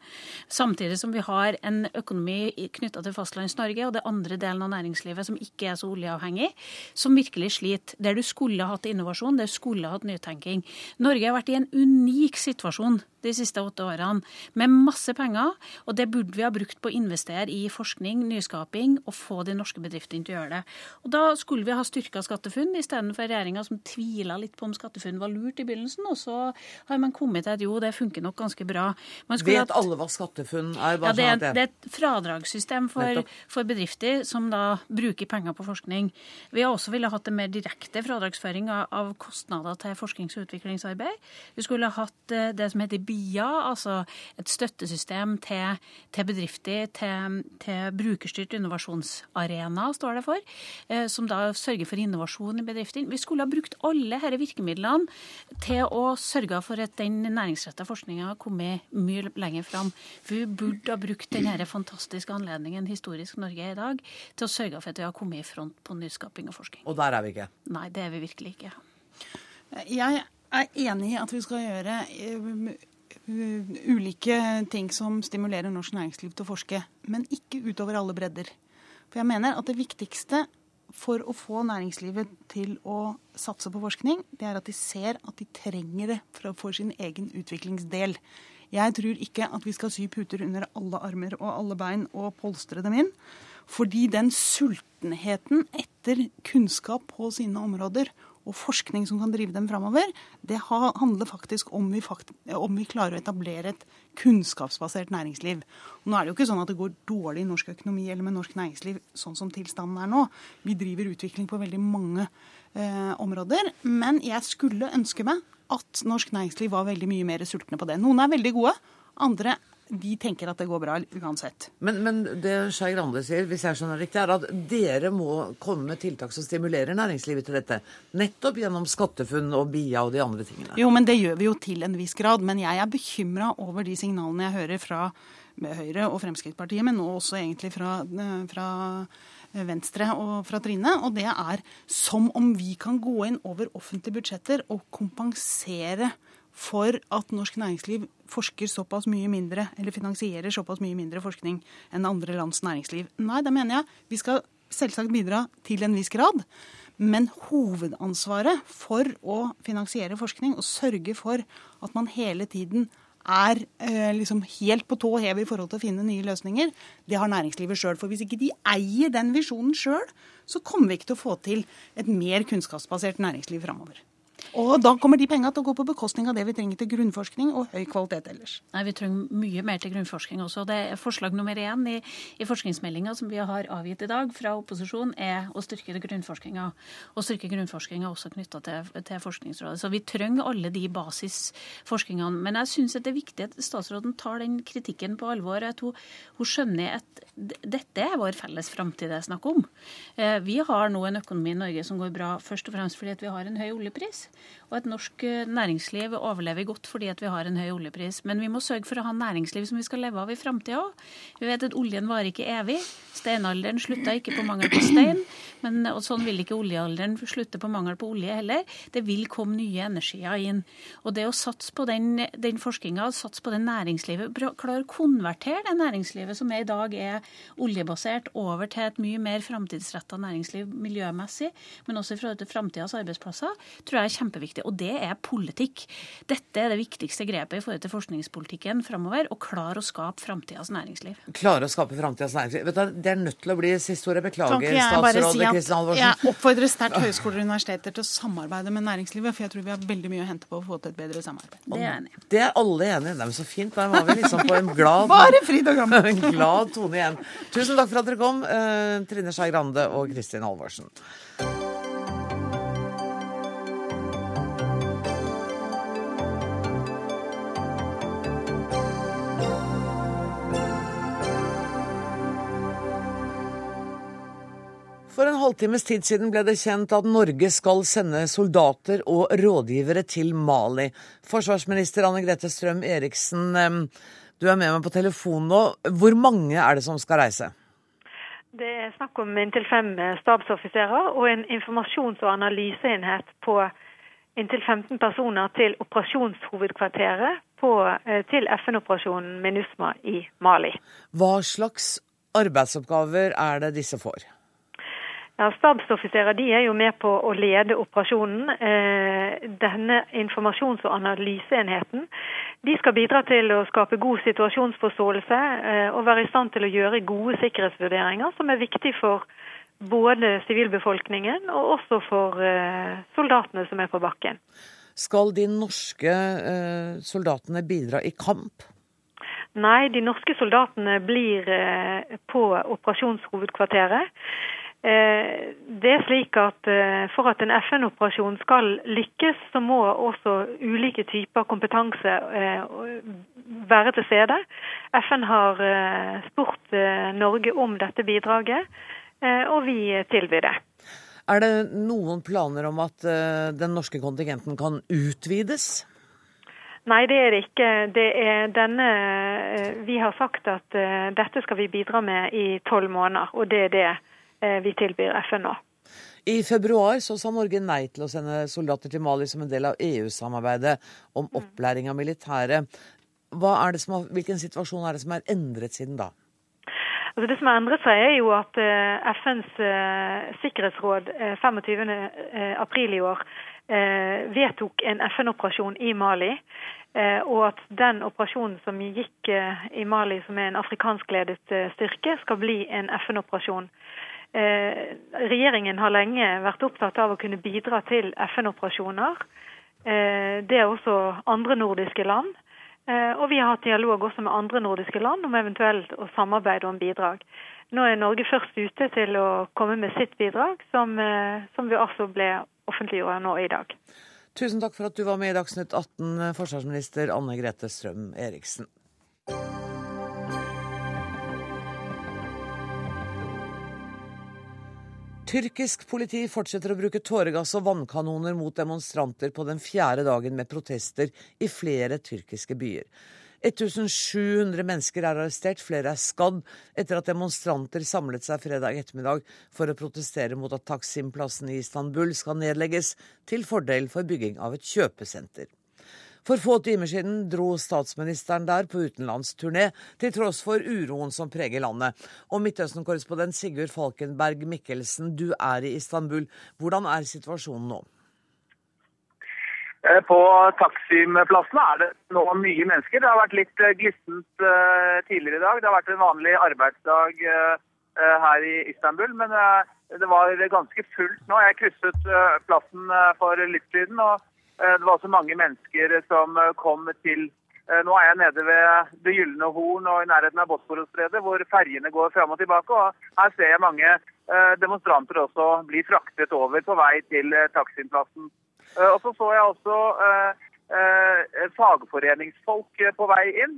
Samtidig som vi har en økonomi knytta til Fastlands-Norge og det andre delen av næringslivet som ikke er så oljeavhengig, som virkelig sliter. Der du skulle hatt innovasjon, der du skulle hatt nytenking. Norge har vært i en unik situasjon de siste åtte årene med masse penger, og det burde vi ha brukt på å investere i forskning, nyskaping og få de norske bedriftene til å gjøre det. Og da skulle vi ha styrka SkatteFUNN istedenfor regjeringa som tvila litt på om SkatteFUNN var lurt i begynnelsen, og så har man kommet til at jo, det funker nok ganske bra. Man
Vet
hatt-
alle hva SkatteFUNN er?
ja, det, er,
sånn
det er et fradragssystem for, for bedrifter som da bruker penger på forskning. Vi har også ville hatt en mer direkte fradragsføring av, av kostnader til forsknings- og utviklingsarbeid. Vi skulle hatt eh, det som heter BIA, altså et støttesystem til, til bedrifter, til, til brukerstyrt innovasjonsarena, står det for, eh, som da sørger for innovasjon i bedriftene. Vi skulle ha brukt alle disse virkemidlene til å sørge for at den næringsretta forskninga har kommet mye lenger fram. For vi burde ha brukt denne fantastiske anledningen historisk Norge er i dag, til å sørge for at vi har kommet i front på nyskaping og forskning.
Og der er vi ikke.
Nei, det er vi virkelig ikke.
Jeg er enig i at vi skal gjøre eh, ulike ting som stimulerer norsk næringsliv til å forske, men ikke utover alle bredder. For jeg mener at det viktigste for å få næringslivet til å satse på forskning, det er at de ser at de trenger det for, å få sin egen utviklingsdel. Jeg tror ikke at vi skal sy puter under alle armer og alle bein og polstre dem inn. Fordi den sultenheten etter kunnskap på sine områder og forskning som kan drive dem framover, det handler faktisk om vi, fakt om vi, klarer å etablere et kunnskapsbasert næringsliv. Nå er det jo ikke sånn at det går dårlig i norsk økonomi eller med norsk næringsliv sånn som tilstanden er nå. Vi driver utvikling på veldig mange eh, områder. Men jeg skulle ønske meg at norsk næringsliv var veldig mye mer sultne på det. Noen er veldig gode, andre de tenker at det går bra uansett.
Men, men det Skei Grande sier, hvis jeg skjønner riktig, er at dere må komme med tiltak som stimulerer næringslivet til dette. Nettopp gjennom SkatteFUNN og BIA og de andre tingene.
Jo, men det gjør vi jo til en viss grad. Men jeg er bekymra over de signalene jeg hører fra Høyre og Fremskrittspartiet, men nå også egentlig fra, fra Venstre og fra Trine. Og det er som om vi kan gå inn over offentlige budsjetter og kompensere for at norsk næringsliv forsker såpass mye mindre, eller finansierer såpass mye mindre forskning enn andre lands næringsliv. Nei, det mener jeg. Vi skal selvsagt bidra til en viss grad. Men hovedansvaret for å finansiere forskning og sørge for at man hele tiden er eh, liksom helt på tå hev i forhold til å finne nye løsninger, det har næringslivet sjøl. For hvis ikke de eier den visjonen sjøl, så kommer vi ikke til å få til et mer kunnskapsbasert næringsliv framover. Og da kommer de pengene til å gå på bekostning av det vi trenger til grunnforskning og høy kvalitet ellers.
Nei, Vi trenger mye mer til grunnforskning også. Det er Forslag nummer én i, i forskningsmeldinga som vi har avgitt i dag fra opposisjonen, er å styrke grunnforskninga. Og styrke grunnforskninga også knytta til, til, Forskningsrådet. Så vi trenger alle de basisforskningene. Men jeg syns det er viktig at statsråden tar den kritikken på alvor. At hun, hun skjønner at dette er vår felles framtid det er snakk om. Eh, vi har nå en økonomi i Norge som går bra først og fremst fordi vi har en høy oljepris og at norsk eh, næringsliv overlever godt fordi at vi har en høy oljepris. Men vi må sørge for å ha næringsliv som vi skal leve av i framtida òg. Vi vet at oljen varer ikke evig. Steinalderen slutta ikke på mangel på stein. Men, og sånn vil ikke oljealderen slutte på mangel på olje heller. Det vil komme nye energier inn. Og det å satse på den, den forskninga, satse på det næringslivet, klare å konvertere det næringslivet som i dag er oljebasert, over til et mye mer framtidsretta næringsliv miljømessig, men også i forhold til framtidas arbeidsplasser, tror jeg kjempeviktig. Og det er politikk. Dette er det viktigste grepet i forhold til forskningspolitikken framover. Å klare å skape framtidas næringsliv.
Klare å skape framtidas næringsliv. Vet du, det er nødt til å bli siste ordet. Beklager, statsråd Kristin Halvorsen.
Jeg oppfordrer sterkt høyskoler og universiteter til å samarbeide med næringslivet, for jeg tror vi har veldig mye å hente på å få til et bedre samarbeid.
Det er enig.
Det er alle enige i. Det er så fint. Da var vi liksom på en glad, en glad tone igjen. Tusen takk for at dere kom, uh, Trine Skei Grande og Kristin Halvorsen. For en halvtimes tid siden ble det kjent at Norge skal sende soldater og rådgivere til Mali. Forsvarsminister Anne Grete Strøm Eriksen, du er med meg på telefon nå. Hvor mange er det som skal reise?
Det er snakk om inntil fem stabsoffiserer og en informasjons- og analyseenhet på inntil 15 personer til operasjonshovedkvarteret på, eh, til FN-operasjonen MINUSMA i Mali.
Hva slags arbeidsoppgaver er det disse får?
Ja, Stabsoffiserer de er jo med på å lede operasjonen. Eh, denne informasjons- og analyseenheten de skal bidra til å skape god situasjonsforståelse eh, og være i stand til å gjøre gode sikkerhetsvurderinger, som er viktig for både sivilbefolkningen og også for eh, soldatene som er på bakken.
Skal de norske soldatene bidra i kamp?
Nei, de norske soldatene blir på operasjonshovedkvarteret. Eh, det er slik at eh, For at en FN-operasjon skal lykkes, så må også ulike typer kompetanse eh, være til stede. FN har spurt Norge om dette bidraget, og vi tilbyr det.
Er det noen planer om at den norske kontingenten kan utvides?
Nei, det er det ikke. Det er denne Vi har sagt at dette skal vi bidra med i tolv måneder, og det er det vi tilbyr FN nå.
I februar så sa Norge nei til å sende soldater til Mali som en del av EU-samarbeidet om mm. opplæring av militære. Har, hvilken situasjon er det som er endret siden da?
Altså det som har endret seg, er jo at FNs sikkerhetsråd 25. april i år vedtok en FN-operasjon i Mali. Og at den operasjonen som gikk i Mali, som er en afrikanskledet styrke, skal bli en FN-operasjon. Regjeringen har lenge vært opptatt av å kunne bidra til FN-operasjoner. Det er også andre nordiske land. Eh, og vi har hatt dialog også med andre nordiske land om eventuelt å samarbeide om bidrag. Nå er Norge først ute til å komme med sitt bidrag, som, eh, som vi altså ble offentliggjort nå i dag.
Tusen takk for at du var med i Dagsnytt 18, forsvarsminister Anne Grete Strøm Eriksen. Tyrkisk politi fortsetter å bruke tåregass og vannkanoner mot demonstranter på den fjerde dagen med protester i flere tyrkiske byer. 1700 mennesker er arrestert, flere er skadd etter at demonstranter samlet seg fredag ettermiddag for å protestere mot at Taksim-plassen i Istanbul skal nedlegges til fordel for bygging av et kjøpesenter. For få timer siden dro statsministeren der på utenlandsturné, til tross for uroen som preger landet. Og Midtøsten-korrespondent Sigurd Falkenberg Mikkelsen, du er i Istanbul. Hvordan er situasjonen nå?
Eh, på Taksim-plassen er det nå mye mennesker. Det har vært litt eh, glissent eh, tidligere i dag. Det har vært en vanlig arbeidsdag her i Istanbul, men det var ganske fullt nå. Jeg krysset plassen for litt siden. og det var også mange mennesker som eh, kom til eh, Nå er jeg nede ved Det gylne horn og i nærheten av Bosporosstredet, hvor ferjene går fram og tilbake. og Her ser jeg mange demonstranter også bli fraktet over på vei til Taksimplassen. Og så så jeg også fagforeningsfolk på vei inn.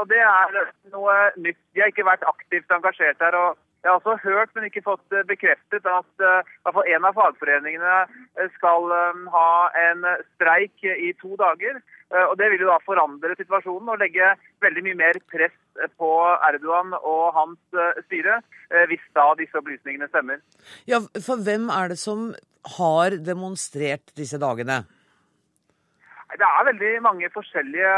Og det er noe nytt. De har ikke vært aktivt engasjert her. og jeg har også hørt, men ikke fått eh, bekreftet, at uh, en av fagforeningene eh, skal ha en streik i to dager. Og Det vil jo da forandre situasjonen og legge veldig mye mer press på Erdogan og hans styre, hvis da disse opplysningene stemmer.
Ja, For hvem er det som har demonstrert disse dagene?
Det er veldig mange forskjellige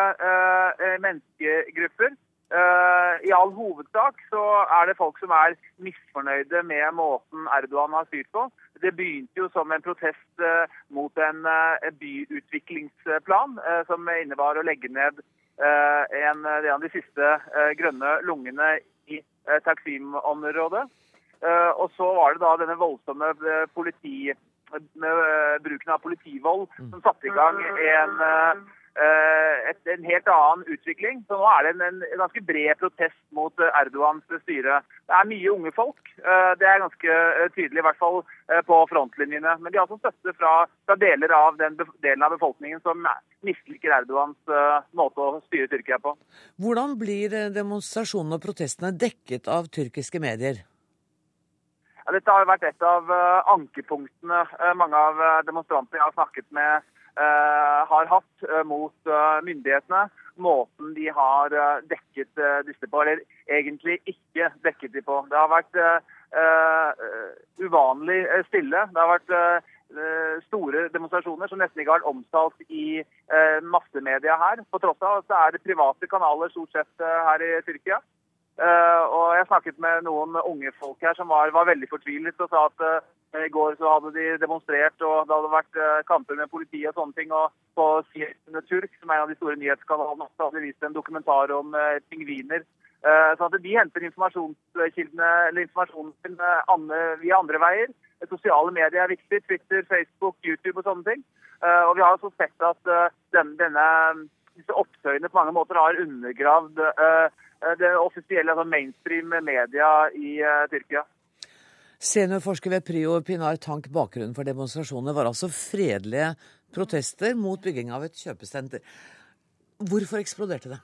menneskegrupper. Uh, I all hovedsak så er det folk som er misfornøyde med måten Erdogan har styrt på. Det begynte jo som en protest uh, mot en uh, byutviklingsplan som innebar å legge ned en, av de siste grønne lungene i Taksim-området. og så var det da denne voldsomme politi, bruken av politivold som satte i gang en Eh, et, en helt annen utvikling. Så nå er det en, en, ganske bred protest mot eh, Erdogans styre. Det er mye unge folk. Eh, det er ganske tydelig, i hvert fall på frontlinjene. Men de har også støtte fra, fra deler av den delen av befolkningen som misliker Erdogans måte å styre Tyrkia på.
Hvordan blir demonstrasjonene og protestene dekket av tyrkiske medier?
Ja, dette har vært et av ankepunktene mange av demonstrantene jeg har snakket med Eh, har hatt eh, mot eh, myndighetene. Måten de har dekket disse på, eller egentlig ikke dekket de på. Det har vært uvanlig stille. Det har vært store demonstrasjoner som nesten ikke har vært omtalt i massemedia her. På tross av at det er private kanaler stort sett her i Tyrkia. Og Jeg snakket med noen unge folk her som var, var veldig fortvilet og sa at i går så hadde de demonstrert, og det hadde vært uh, kamper med politiet og sånne ting. Og på CNN Turk, som er en av de store nyhetskanalene, så hadde de vist en dokumentar om pingviner. Så at de henter informasjonskildene, eller informasjonen via andre veier. Sosiale medier er viktig. Twitter, Facebook, YouTube og sånne ting. Og vi har også sett at denne, denne, disse opptøyene på mange måter har undergravd det offisielle, altså mainstream media i Tyrkia.
Seniorforsker ved PRIO Pinar Tank, bakgrunnen for demonstrasjonene var altså fredelige protester mot bygging av et kjøpesenter. Hvorfor eksploderte det?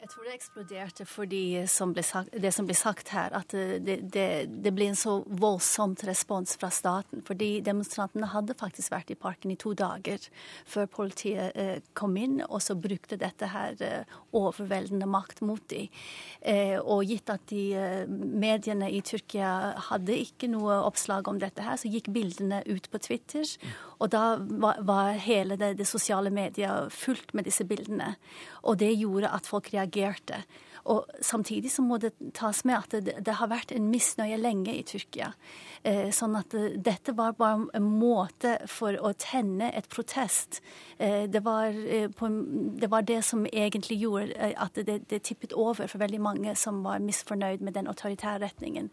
Jeg tror det eksploderte fordi som sagt, det som ble sagt her, at det, det, det, ble en så voldsomt respons fra staten. Fordi demonstrantene hadde faktisk vært i parken i to dager før politiet eh, kom inn, og så brukte dette her eh, overveldende makt mot dem. Eh, og gitt at de mediene i Tyrkia hadde ikke noe oppslag om dette her, så gikk bildene ut på Twitter. Og da var, var hele det, det sosiale mediet fullt med disse bildene. Og det gjorde at folk reagerte. Og Samtidig så må det tas med at det, det har vært en misnøye lenge i Tyrkia. Eh, sånn at eh, dette var bare en måte for å tenne et protest. Eh, det var, på, det, var det som egentlig gjorde at det, det, tippet over for veldig mange som var misfornøyd med den autoritære retningen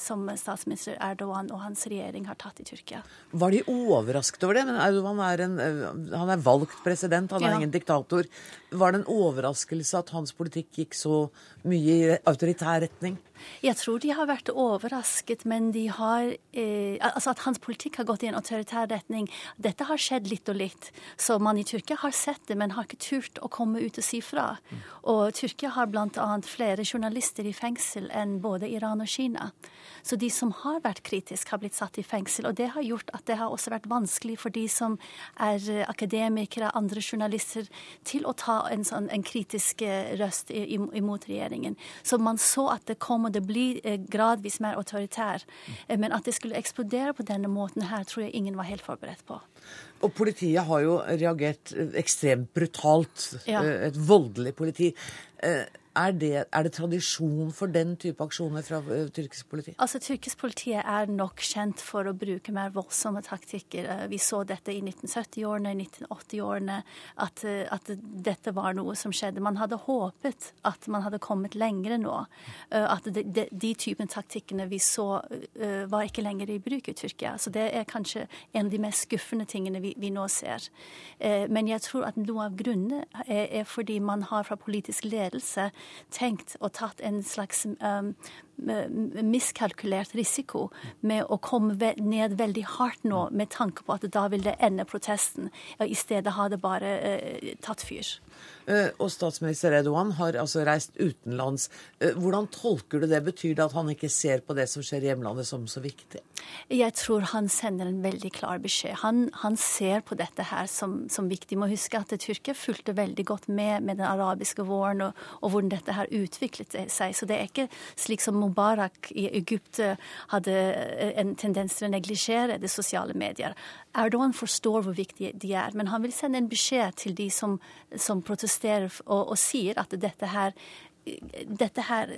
som statsminister Erdogan og hans regjering har tatt i Tyrkia.
Var de overrasket over det? Men Erdogan er, en, han er valgt president, han er ja. ingen diktator. Var det en overraskelse at hans politikk gikk så mye i autoritær retning?
Jeg tror de har vært overrasket, men de har eh, Altså at hans politikk har gått i en autoritær retning. Dette har skjedd litt og litt. Så man i Tyrkia har sett det, men har ikke turt å komme ut og si fra. Og Tyrkia har bl.a. flere journalister i fengsel enn både Iran og Kina. Så de som har vært kritiske, har blitt satt i fengsel. Og det har gjort at det har også vært vanskelig for de som er akademikere, andre journalister, til å ta en, sånn, en kritisk eh, røst imot regjeringen. Så man så at det kom og det blir eh, gradvis mer autoritær. Eh, men at det skulle eksplodere på denne måten her, tror jeg ingen var helt forberedt på.
Og politiet har jo reagert eh, ekstremt brutalt. Ja. Et voldelig politi. Er det, er det, tradisjon for den type aksjoner fra uh, tyrkisk politi?
Altså, Tyrkisk politi er nok kjent for å bruke mer voldsomme taktikker. Uh, vi så dette i 1970-årene, i 1980-årene, at, uh, at, dette var noe som skjedde. Man hadde håpet at man hadde kommet lengre nå. At de, de, de typen taktikkene vi så, var ikke lenger i bruk i Tyrkia. Så det er kanskje en av de mest skuffende tingene vi, vi nå ser. Men jeg tror at noe av grunnene er, er fordi man har fra politisk ledelse tenkt og tatt en slags um, miskalkulert risiko med å komme ned veldig hardt nå med tanke på at da vil det ende protesten. I stedet har det bare eh, tatt fyr.
Uh, og statsminister Edouan har altså reist utenlands. Uh, hvordan tolker du det? Betyr det at han ikke ser på det som skjer i hjemlandet som så viktig?
Jeg tror han sender en veldig klar beskjed. Han, han ser på dette her som, som viktig. Må huske at Tyrkia fulgte veldig godt med med den arabiske våren og, og hvordan dette her utviklet seg. Så det er ikke slik som Mubarak i Egypt eh, hadde eh, en tendens til å neglisjere de sosiale medier. Erdogan forstår hvor viktige de er, men han vil sende en beskjed til de som, som protesterer og, og sier at dette her dette her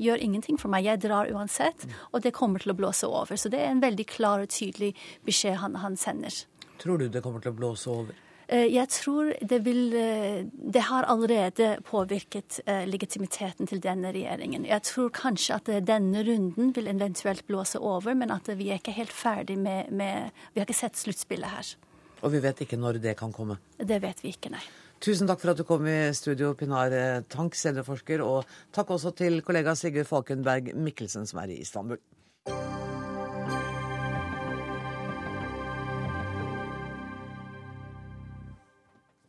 gjør ingenting for meg, jeg drar uansett, og det kommer til å blåse over. Så det er en veldig klar og tydelig beskjed han, han sender.
Tror du det kommer til å blåse over?
Eh, jeg tror det vil eh, Det har allerede påvirket eh, legitimiteten til denne regjeringen. Jeg tror kanskje at denne runden vil eventuelt blåse over, men at vi er ikke helt ferdig med, med Vi har ikke sett sluttspillet her.
Og vi vet ikke når det kan komme?
Det vet vi ikke, nei.
Tusen takk for at du kom i studio, Pinar Tank, seniorforsker, og takk også til kollega Sigurd Falkenberg Mikkelsen, som er i Istanbul.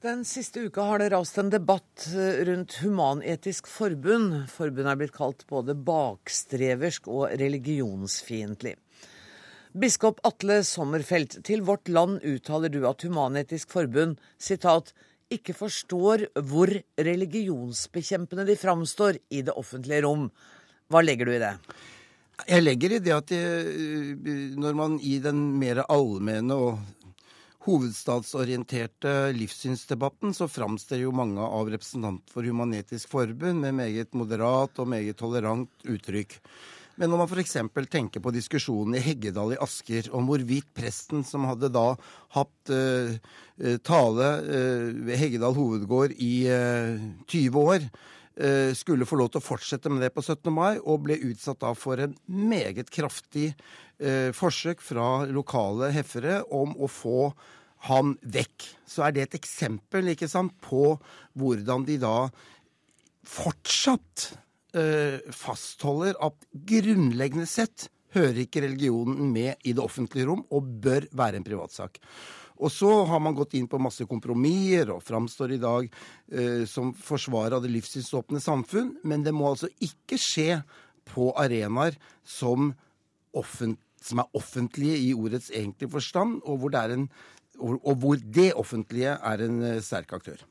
Den siste uka har det rast en debatt eh, rundt Human-Etisk Forbund. Forbundet er blitt kalt både bakstreversk og religionsfiendtlig. Biskop Atle Sommerfelt, til Vårt Land uttaler du at Human-Etisk Forbund citat, ikke forstår hvor religionsbekjempende de framstår i det offentlige rom. Hva legger du i det?
Jeg legger i det at det, når man i den mer allmenne og hovedstadsorienterte livssynsdebatten så framstiller jo mange av representanter for Human-Etisk Forbund med meget moderat og meget tolerant uttrykk. Men når man f.eks. tenker på diskusjonen i Heggedal i Asker om hvorvidt presten som hadde da hatt uh, tale uh, ved Heggedal hovedgård i uh, 20 år, skulle få lov til å fortsette med det på 17. mai, og ble utsatt da for en meget kraftig forsøk fra lokale heffere om å få han vekk. Så er det et eksempel ikke sant, på hvordan de da fortsatt eh, fastholder at grunnleggende sett hører ikke religionen med i det offentlige rom og bør være en privatsak. Og så har man gått inn på masse kompromisser og framstår i dag eh, som forsvarer av det livssynsåpne samfunn, men det må altså ikke skje på arenaer som offentlig som er offentlige i ordets egentlige forstand, og hvor, det, en, og hvor det offentlige er en eh, sterk aktør.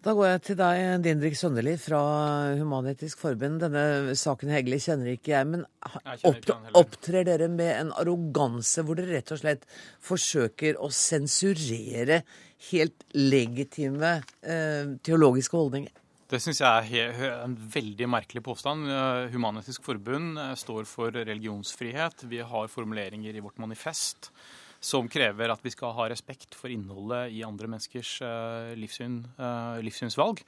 Da går jeg til deg, Dindrik Sønderli fra Human-Etisk Forbund. Denne saken Hegeli kjenner ikke jeg, men opp, opptrer dere med en arroganse hvor dere rett og slett forsøker å sensurere helt legitime eh, teologiske holdninger?
Det syns jeg er en veldig merkelig påstand. Human-Etisk Forbund står for religionsfrihet. Vi har formuleringer i vårt manifest som krever at vi skal ha respekt for innholdet i andre menneskers livssyn, livssynsvalg.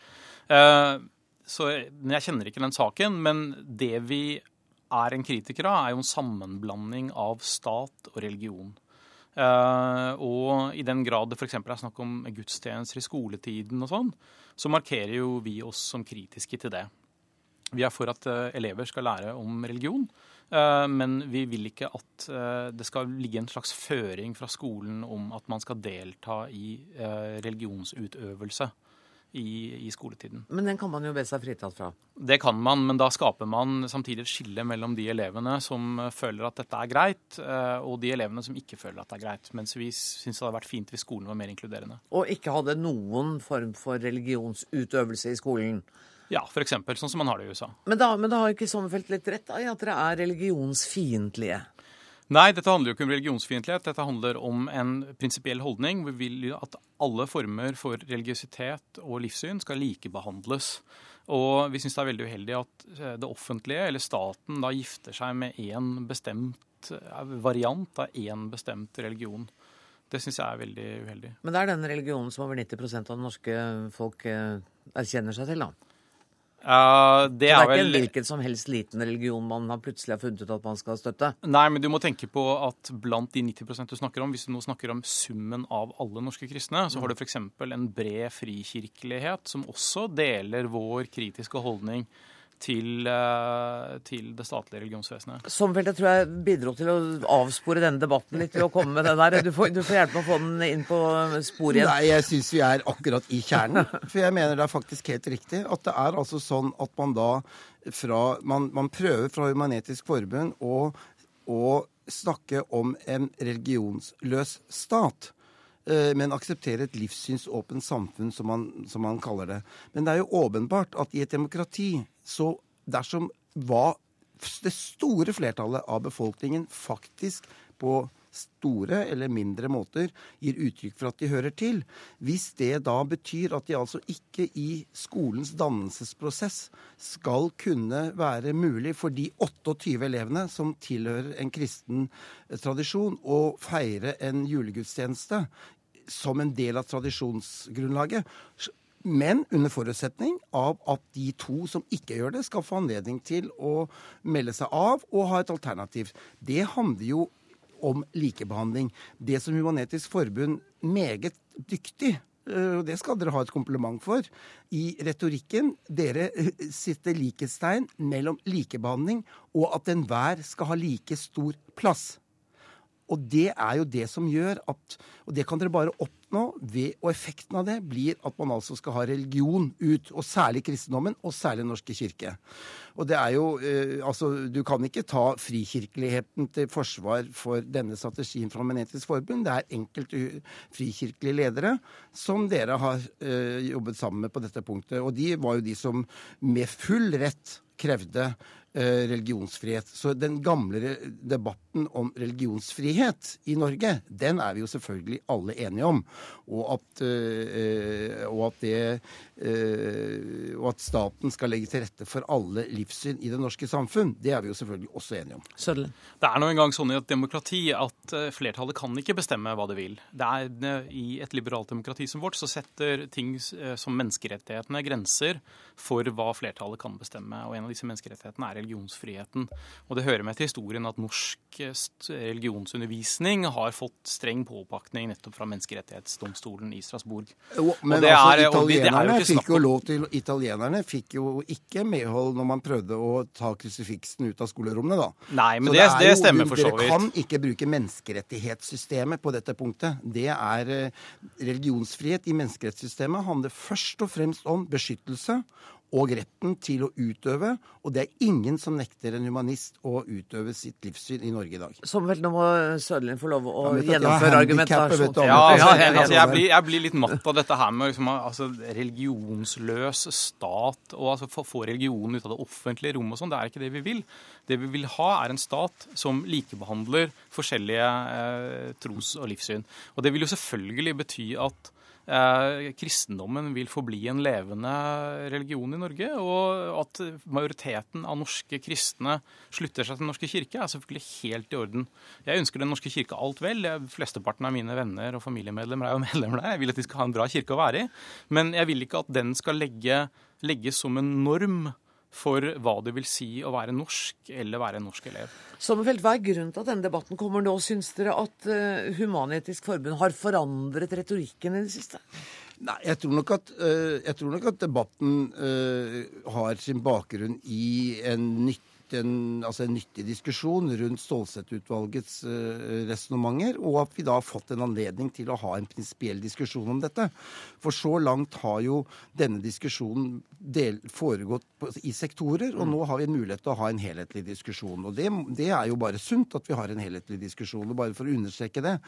Så Jeg kjenner ikke den saken, men det vi er en kritiker av, er jo en sammenblanding av stat og religion. Og i den grad det f.eks. er snakk om gudstjenester i skoletiden og sånn, så markerer jo vi oss som kritiske til det. Vi er for at uh, elever skal lære om religion, uh, men vi vil ikke at det skal ligge en slags føring fra skolen om at man skal delta i religionsutøvelse i, i, skoletiden.
Men den kan man jo be seg fritatt fra?
Det kan man, men da skaper man samtidig et skille mellom de elevene som føler at dette er greit, eh, og de elevene som ikke føler at det er greit. Mens vi syns det hadde vært fint hvis skolen var mer inkluderende.
Og ikke hadde noen form for religionsutøvelse i skolen?
Ja, f.eks. sånn som man har det i USA.
Men da, men da har ikke Sommerfelt litt rett da, i at dere er religionsfiendtlige?
Nei, dette handler jo ikke om religionsfiendtlighet. Dette handler om en prinsipiell holdning. Vi vil jo at alle former for religiøsitet og livssyn skal likebehandles. Og vi syns det er veldig uheldig at eh, det offentlige, eller staten, da gifter seg med én bestemt eh, variant av én bestemt religion. Det syns jeg er veldig uheldig.
Men det er den religionen som over 90 av det norske folk eh, erkjenner seg til, da?
Uh, det,
det, er, ikke
vel...
en hvilken som helst liten religion man har plutselig har funnet ut at man skal støtte?
Nei, men du må tenke på at blant de 90% du snakker om, hvis du nå snakker om summen av alle norske kristne, så har du f.eks. en bred frikirkelighet som også deler vår kritiske holdning til, eh, til, det statlige religionsvesenet.
Somfeldt, jeg tror jeg bidro til å avspore denne debatten litt ved å komme med det der. Du får, du får hjelpe meg å få den inn på sporet igjen.
Nei, jeg syns vi er akkurat i kjernen. For jeg mener det er faktisk helt riktig at det er altså sånn at man da fra Man, man prøver fra Human-Etisk Forbund å, å snakke om en religionsløs stat eh, men akseptere et livssynsåpent samfunn, som man, som man, kaller det. Men det er jo åpenbart at i et demokrati så dersom hva det store flertallet av befolkningen faktisk på store eller mindre måter gir uttrykk for at de hører til. Hvis det da betyr at de altså ikke i skolens dannelsesprosess skal kunne være mulig for de 28 elevene som tilhører en kristen tradisjon, å feire en julegudstjeneste som en del av tradisjonsgrunnlaget, men under forutsetning av at de to som ikke gjør det, skal få anledning til å melde seg av og ha et alternativ. Det handler jo om likebehandling. Det som Human-Etisk Forbund meget dyktig eh, og det skal dere ha et kompliment for. I retorikken dere eh, sitter likhetstegn mellom likebehandling og at enhver skal ha like stor plass. Og det er jo det som gjør at Og det kan dere bare oppnå ved Og effekten av det blir at man altså skal ha religion ut. Og særlig kristendommen, og særlig norske kirke. Og det er jo eh, Altså, du kan ikke ta frikirkeligheten til forsvar for denne strategien fra Menetisk Forbund. Det er enkelte frikirkelige ledere som dere har eh, jobbet sammen med på dette punktet. Og de var jo de som med full rett krevde religionsfrihet. Så den gamle debatten om religionsfrihet i Norge, den er vi jo selvfølgelig alle enige om. Og at, eh, og at, det, eh, og at staten skal legge til rette for alle livssyn i det norske samfunn, det er vi jo selvfølgelig også enige om.
Sødlen.
Det er nå engang sånn i et demokrati at flertallet kan ikke bestemme hva det vil. Det er I et liberalt demokrati som vårt så setter ting som menneskerettighetene grenser for hva flertallet kan bestemme. Og en av disse menneskerettighetene er religionsfriheten. Og det hører med til historien at norsk eh, religionsundervisning har fått streng påpakning nettopp fra menneskerettighetsdomstolen i Strasbourg.
Jo, men altså, italienerne, fikk jo lov til, italienerne fikk jo ikke medhold når man prøvde å ta krusifiksen ut av skolerommene, da.
Nei, men det, det, det, stemmer for så
vidt. Dere kan ikke bruke menneskerettighetssystemet på dette punktet. Det er eh, religionsfrihet i menneskerettssystemet handler først og fremst om beskyttelse og retten til å utøve. Og det er ingen som nekter en humanist å utøve sitt livssyn i Norge i dag.
Som vel nå må Sørlin få lov å ja, gjennomføre argumentasjon.
Ja, altså, altså, jeg, blir, jeg, blir, litt matt av dette her med liksom, altså, religionsløs stat og altså, få religionen ut av det offentlige rommet og sånn. Det er ikke det vi vil. Det vi vil ha, er en stat som likebehandler forskjellige eh, tros- og livssyn. Og det vil jo selvfølgelig bety at eh, kristendommen vil forbli en levende religion i Norge, og at majoriteten av norske kristne slutter seg til Den norske kirke, er selvfølgelig helt i orden. Jeg ønsker Den norske kirke alt vel. Flesteparten av mine venner og familiemedlemmer er jo medlemmer der. Jeg vil at de skal ha en bra kirke å være i. Men jeg vil ikke at den skal legge, legges som en norm for hva det vil si å være norsk eller være en norsk elev.
Sommerfelt, Hva er grunnen til at denne debatten kommer nå? Syns dere at uh, Human-Etisk Forbund har forandret retorikken i det siste?
Nei, jeg tror nok at, uh, tror nok at debatten uh, har sin bakgrunn i en nytt en, altså en nyttig diskusjon rundt Stålsett-utvalgets uh, resonnementer, og at vi da har fått en anledning til å ha en prinsipiell diskusjon om dette. For så langt har jo denne diskusjonen del, foregått på, i sektorer, og nå har vi en mulighet til å ha en helhetlig diskusjon. Og det, det, er jo bare sunt at vi har en helhetlig diskusjon. Og bare for å understreke det,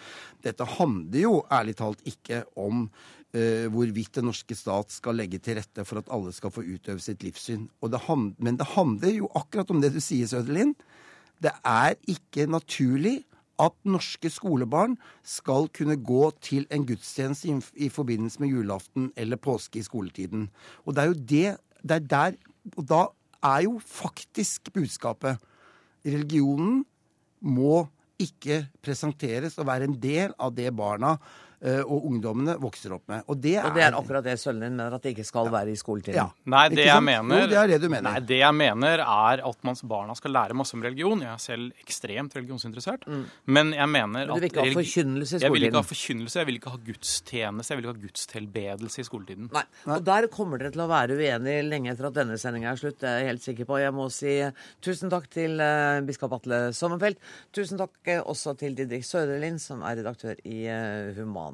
dette handler jo ærlig talt ikke om uh, hvorvidt den norske stat skal legge til rette for at alle skal få utøve sitt livssyn. Det men det handler jo akkurat om det du sier, Søderlind. Det er ikke naturlig at norske skolebarn skal kunne gå til en gudstjeneste i, i forbindelse med julaften eller påske i skoletiden. Og det er jo det, det er der Og da er jo faktisk budskapet Religionen må ikke presenteres og være en del av det barna Eh, og ungdommene vokser opp med.
Og det er, og det er akkurat det Sølvlin mener, at det ikke skal være i skoletiden? Ja.
Nei, det jeg mener,
jo, det er det du mener.
Nei, det jeg mener er at man, barna skal lære masse om religion. Jeg er selv ekstremt religionsinteressert. Mm. Men jeg mener
at Du vil ikke ha forkynnelse i skoletiden?
Jeg vil ikke ha forkynnelse, jeg vil ikke ha gudstjeneste, jeg vil ikke ha gudstilbedelse i skoletiden.
Nei, og der kommer dere til å være uenige lenge etter at denne sendinga er slutt, det er jeg helt sikker på. Jeg må si tusen takk til uh, biskop Atle Sommerfelt. Tusen takk uh, også til Didrik Søderlind, som er redaktør i uh, Human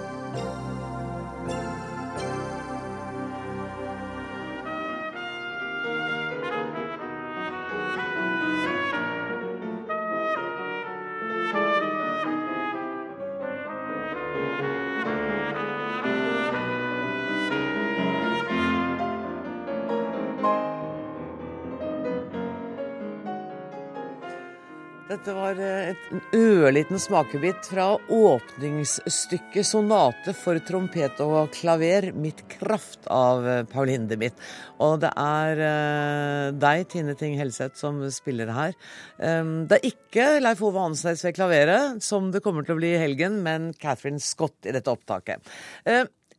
Dette var et en ørliten smakebit fra åpningsstykket 'Sonate for trompet og klaver', 'Mitt kraft' av Paulinde Pauline de Mitt. Og det er uh, deg, Tine Ting Helseth, som spiller det her. Um, det er ikke Leif Ove Hansnes ved klaveret, som det kommer til å bli i helgen, men Catherine Scott i dette opptaket.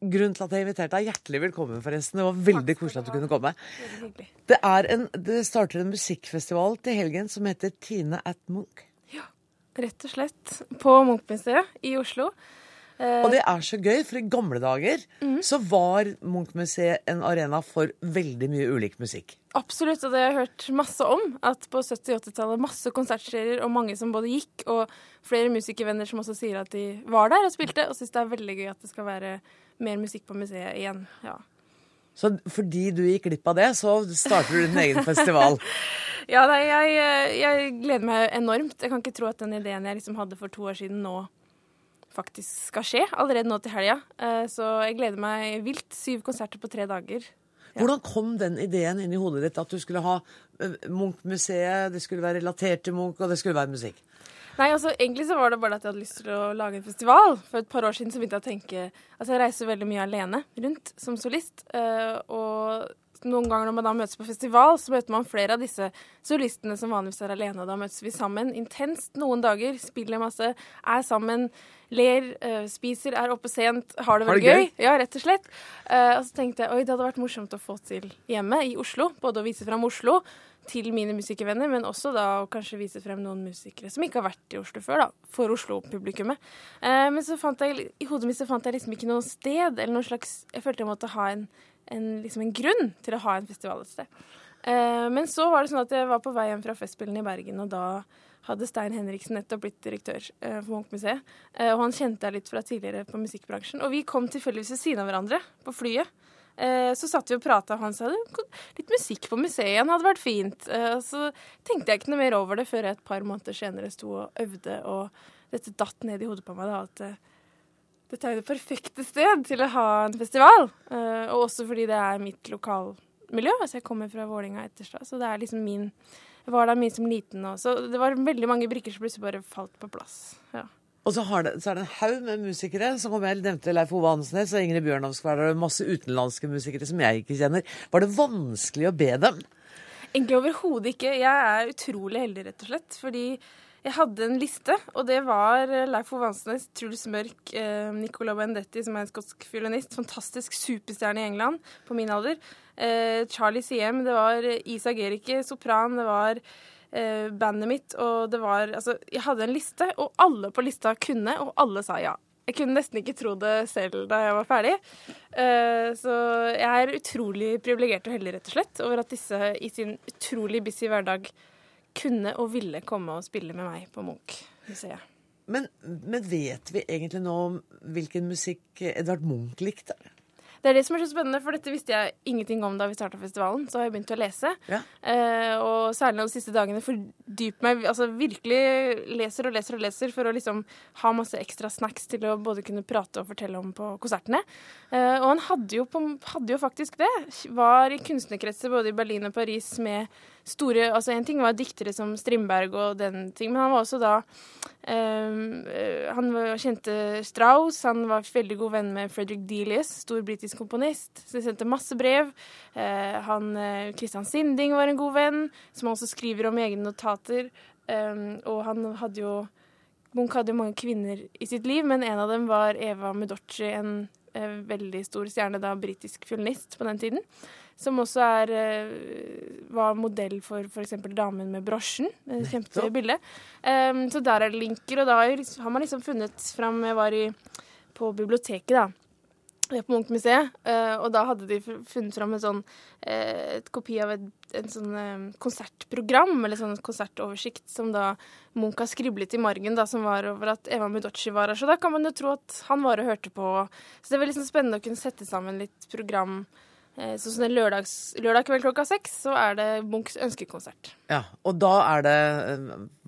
Grunnen til at jeg inviterte deg. Hjertelig velkommen, forresten. Det var veldig koselig at du kunne komme. Det, en, det starter en musikkfestival til helgen som heter Tine at Munch.
Ja, rett og slett. På Munch-museet i Oslo.
Og det er så gøy, for i gamle dager mm. så var Munch-museet en arena for veldig mye ulik musikk.
Absolutt, og det har jeg hørt masse om. At på 70- og 80-tallet masse konsertserier og mange som både gikk, og flere musikervenner som også sier at de var der og spilte, og syns det er veldig gøy at det skal være mer musikk på museet igjen. ja.
Så fordi du gikk glipp av det, så starter du din egen festival?
ja, nei, jeg, jeg, gleder meg enormt. Jeg kan ikke tro at den ideen jeg liksom hadde for to år siden nå faktisk skal skje. Allerede nå til helga. Eh, så jeg gleder meg vilt. Syv konserter på tre dager.
Ja. Hvordan kom den ideen inn i hodet ditt at du skulle ha eh, Munch-museet, det skulle være relatert til Munch, og det skulle være musikk?
Nei, altså Egentlig så var det bare at jeg hadde lyst til å lage en festival. For et par år siden så begynte jeg å tenke Altså jeg reiser veldig mye alene rundt som solist. Uh, og noen ganger når man da møtes på festival, så møter man flere av disse solistene som vanligvis er alene. Og da møtes vi sammen intenst noen dager, spiller masse, er sammen, ler, uh, spiser, er oppe sent, har det veldig gøy. Ja, rett og slett. Uh, og så tenkte jeg oi, det hadde vært morsomt å få til hjemme i Oslo. Både å vise fram Oslo til mine musikervenner, men også da å kanskje vise frem noen musikere som ikke har vært i Oslo før, da, for Oslo-publikummet. Eh, men så fant jeg, i hodet mitt så fant jeg liksom ikke noe sted, eller noen slags Jeg følte jeg måtte ha en, en, liksom en grunn til å ha en festival et sted. Eh, men så var det sånn at jeg var på vei hjem fra Festspillene i Bergen, og da hadde Stein Henriksen nettopp blitt direktør eh, for Munch-museet. Eh, og han kjente jeg litt fra tidligere på musikkbransjen. Og vi kom tilfeldigvis ved siden av hverandre på flyet. Eh, så satt vi og prata, og han sa litt musikk på museet igjen hadde vært fint. Eh, så tenkte jeg ikke noe mer over det før jeg et par måneder senere sto og øvde, og dette datt ned i hodet på meg da, at eh, dette er jo det perfekte sted til å ha en festival. Og også fordi det er mitt lokalmiljø. Altså jeg kommer fra Vålinga Etterstad, så det er liksom min Jeg var der mye som liten òg, så det var veldig mange brikker som plutselig bare falt på plass. Ja.
Og så, det, så er det en haug med musikere, som om jeg nevnte Leif Ove Hansnes og Ingrid Bjørnovskvær og masse utenlandske musikere som jeg ikke kjenner. Var det vanskelig å be dem?
Egentlig overhodet ikke. Jeg er utrolig heldig, rett og slett. Fordi jeg hadde en liste, og det var Leif Ove Hansnes, Truls Mørk, eh, Nicola Bendetti, som er en skotsk fiolinist, fantastisk superstjerne i England på min alder. Eh, Charlie Siem, det var Isa Gerike, sopran, det var eh, bandet mitt, og det var Altså, jeg hadde en liste, og alle på lista kunne, og alle sa ja. Jeg kunne nesten ikke tro det selv da jeg var ferdig. Eh, så jeg er utrolig privilegert og heldig, rett og slett, over at disse i sin utrolig busy hverdag kunne og ville komme og spille med meg på Munch-museet.
Men, men, vet vi egentlig nå hvilken musikk Edvard Munch likte?
Det er det som er så spennende, for dette visste jeg ingenting om da vi starta festivalen. Så har jeg begynt å lese. Ja. Eh, og særlig de siste dagene fordyper meg Altså virkelig leser og leser og leser for å liksom ha masse ekstra snacks til å både kunne prate og fortelle om på konsertene. Eh, og han hadde jo, på, hadde jo faktisk det. Var i kunstnerkretser både i Berlin og Paris med store altså En ting var diktere som Strindberg og den ting, men han var også da um, Han kjente Strauss, han var veldig god venn med Frederick Delius, stor britisk komponist. Så de sendte masse brev. Uh, han, uh, Christian Sinding var en god venn, som han også skriver om i egne notater. Um, og han hadde jo Munch hadde jo mange kvinner i sitt liv, men en av dem var Eva Medocci, en veldig stor stjerne, da britisk fiolinist på den tiden. Som også er, eh, var modell for f.eks. damen med brosjen. Kjempefint bilde. Um, så der er det linker, og da har man liksom funnet fram Jeg var i, på biblioteket, da på Munch-museet, uh, og da hadde de funnet fram en sånn uh, et kopi av et, en sånn konsertprogram, eller sånn konsertoversikt, som da Munch har skriblet i margen, da, som var over at Eva Mudocci var her. Så da kan man jo tro at han var og hørte på. Så det var veldig sånn spennende å kunne sette sammen litt program Eh, så sånn lørdags, lørdag kveld klokka seks så er det Munchs ønskekonsert.
Ja, Og da er det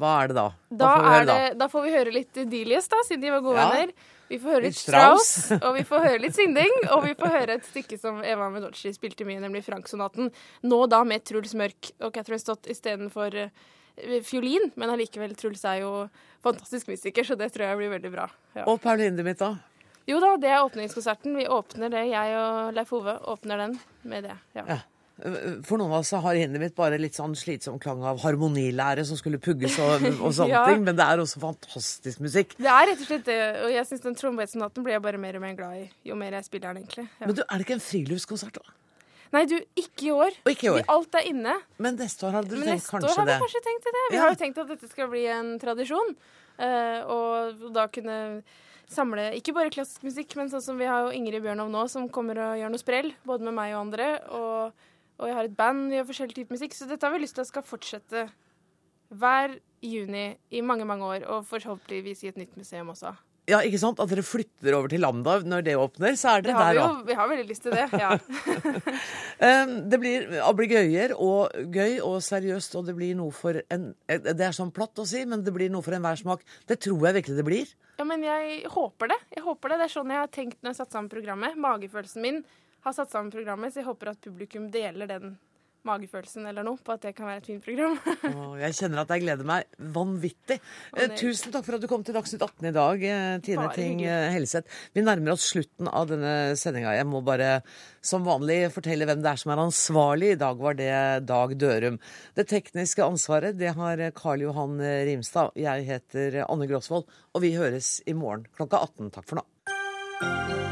Hva er det da?
Da, får, det, da får vi høre litt Delius, da, siden de var gode ja. venner. Vi får høre litt Strauss, og vi får høre litt Sinding. Og vi får høre et stykke som Eva Medolci spilte mye, nemlig Frank-sonaten. Nå da med Truls Mørk og Catherine Stott istedenfor uh, fiolin. Men allikevel, Truls er jo fantastisk musiker, så det tror jeg blir veldig bra.
Ja. Og Pauline mitt, da?
Jo da, det er åpningskonserten. Vi åpner det. Jeg og Leif Ove åpner den med det. ja. ja.
For noen av oss har hinnet mitt bare litt sånn slitsom klang av harmonilære som skulle pugges og, og sånne ja. ting, men det er også fantastisk musikk.
Det er rett og slett det, og jeg syns den trombetsonaten blir jeg bare mer og mer glad i jo mer jeg spiller den, egentlig.
Ja. Men du, er det ikke en friluftskonsert, da?
Nei, du, ikke i år.
Og ikke i år.
Alt er inne.
Men neste år hadde du tenkt kanskje det? Neste
år hadde jeg kanskje tenkt det. Vi ja. har jo tenkt at dette skal bli en tradisjon, uh, og da kunne samle ikke bare klassisk musikk, men sånn som vi har jo Ingrid Bjørnov nå, som kommer og gjør noe sprell, både med meg og andre. Og, og jeg har et band, vi gjør forskjellig type musikk. Så dette har vi lyst til at skal fortsette hver juni i mange, mange år, og forhåpentligvis i et nytt museum også.
Ja, ikke sant? At dere flytter over til Lambda når det åpner, så er dere
der,
da.
Vi har veldig lyst til det, ja.
det blir ablegøyer og gøy og seriøst, og det blir noe for en Det er sånn platt å si, men det blir noe for enhver smak. Det tror jeg virkelig det blir.
Ja, men jeg håper det. Jeg håper det. Det er sånn jeg har tenkt når jeg har satt sammen programmet. Magefølelsen min har satt sammen programmet, så jeg håper at publikum deler den magefølelsen eller noe på at det kan være et fint program.
oh, jeg kjenner at jeg gleder meg vanvittig. Eh, tusen takk for at du kom til Dagsnytt 18 i dag, Tine Tine Ting eh, Helseth. Vi nærmer oss slutten av denne sendinga. Jeg må bare som vanlig fortelle hvem det er som er ansvarlig. I dag var det Dag Dørum. Det tekniske ansvaret det har Karl Johan Rimstad. Jeg heter Anne Gråsvold, og vi høres i morgen klokka 18. Takk for nå.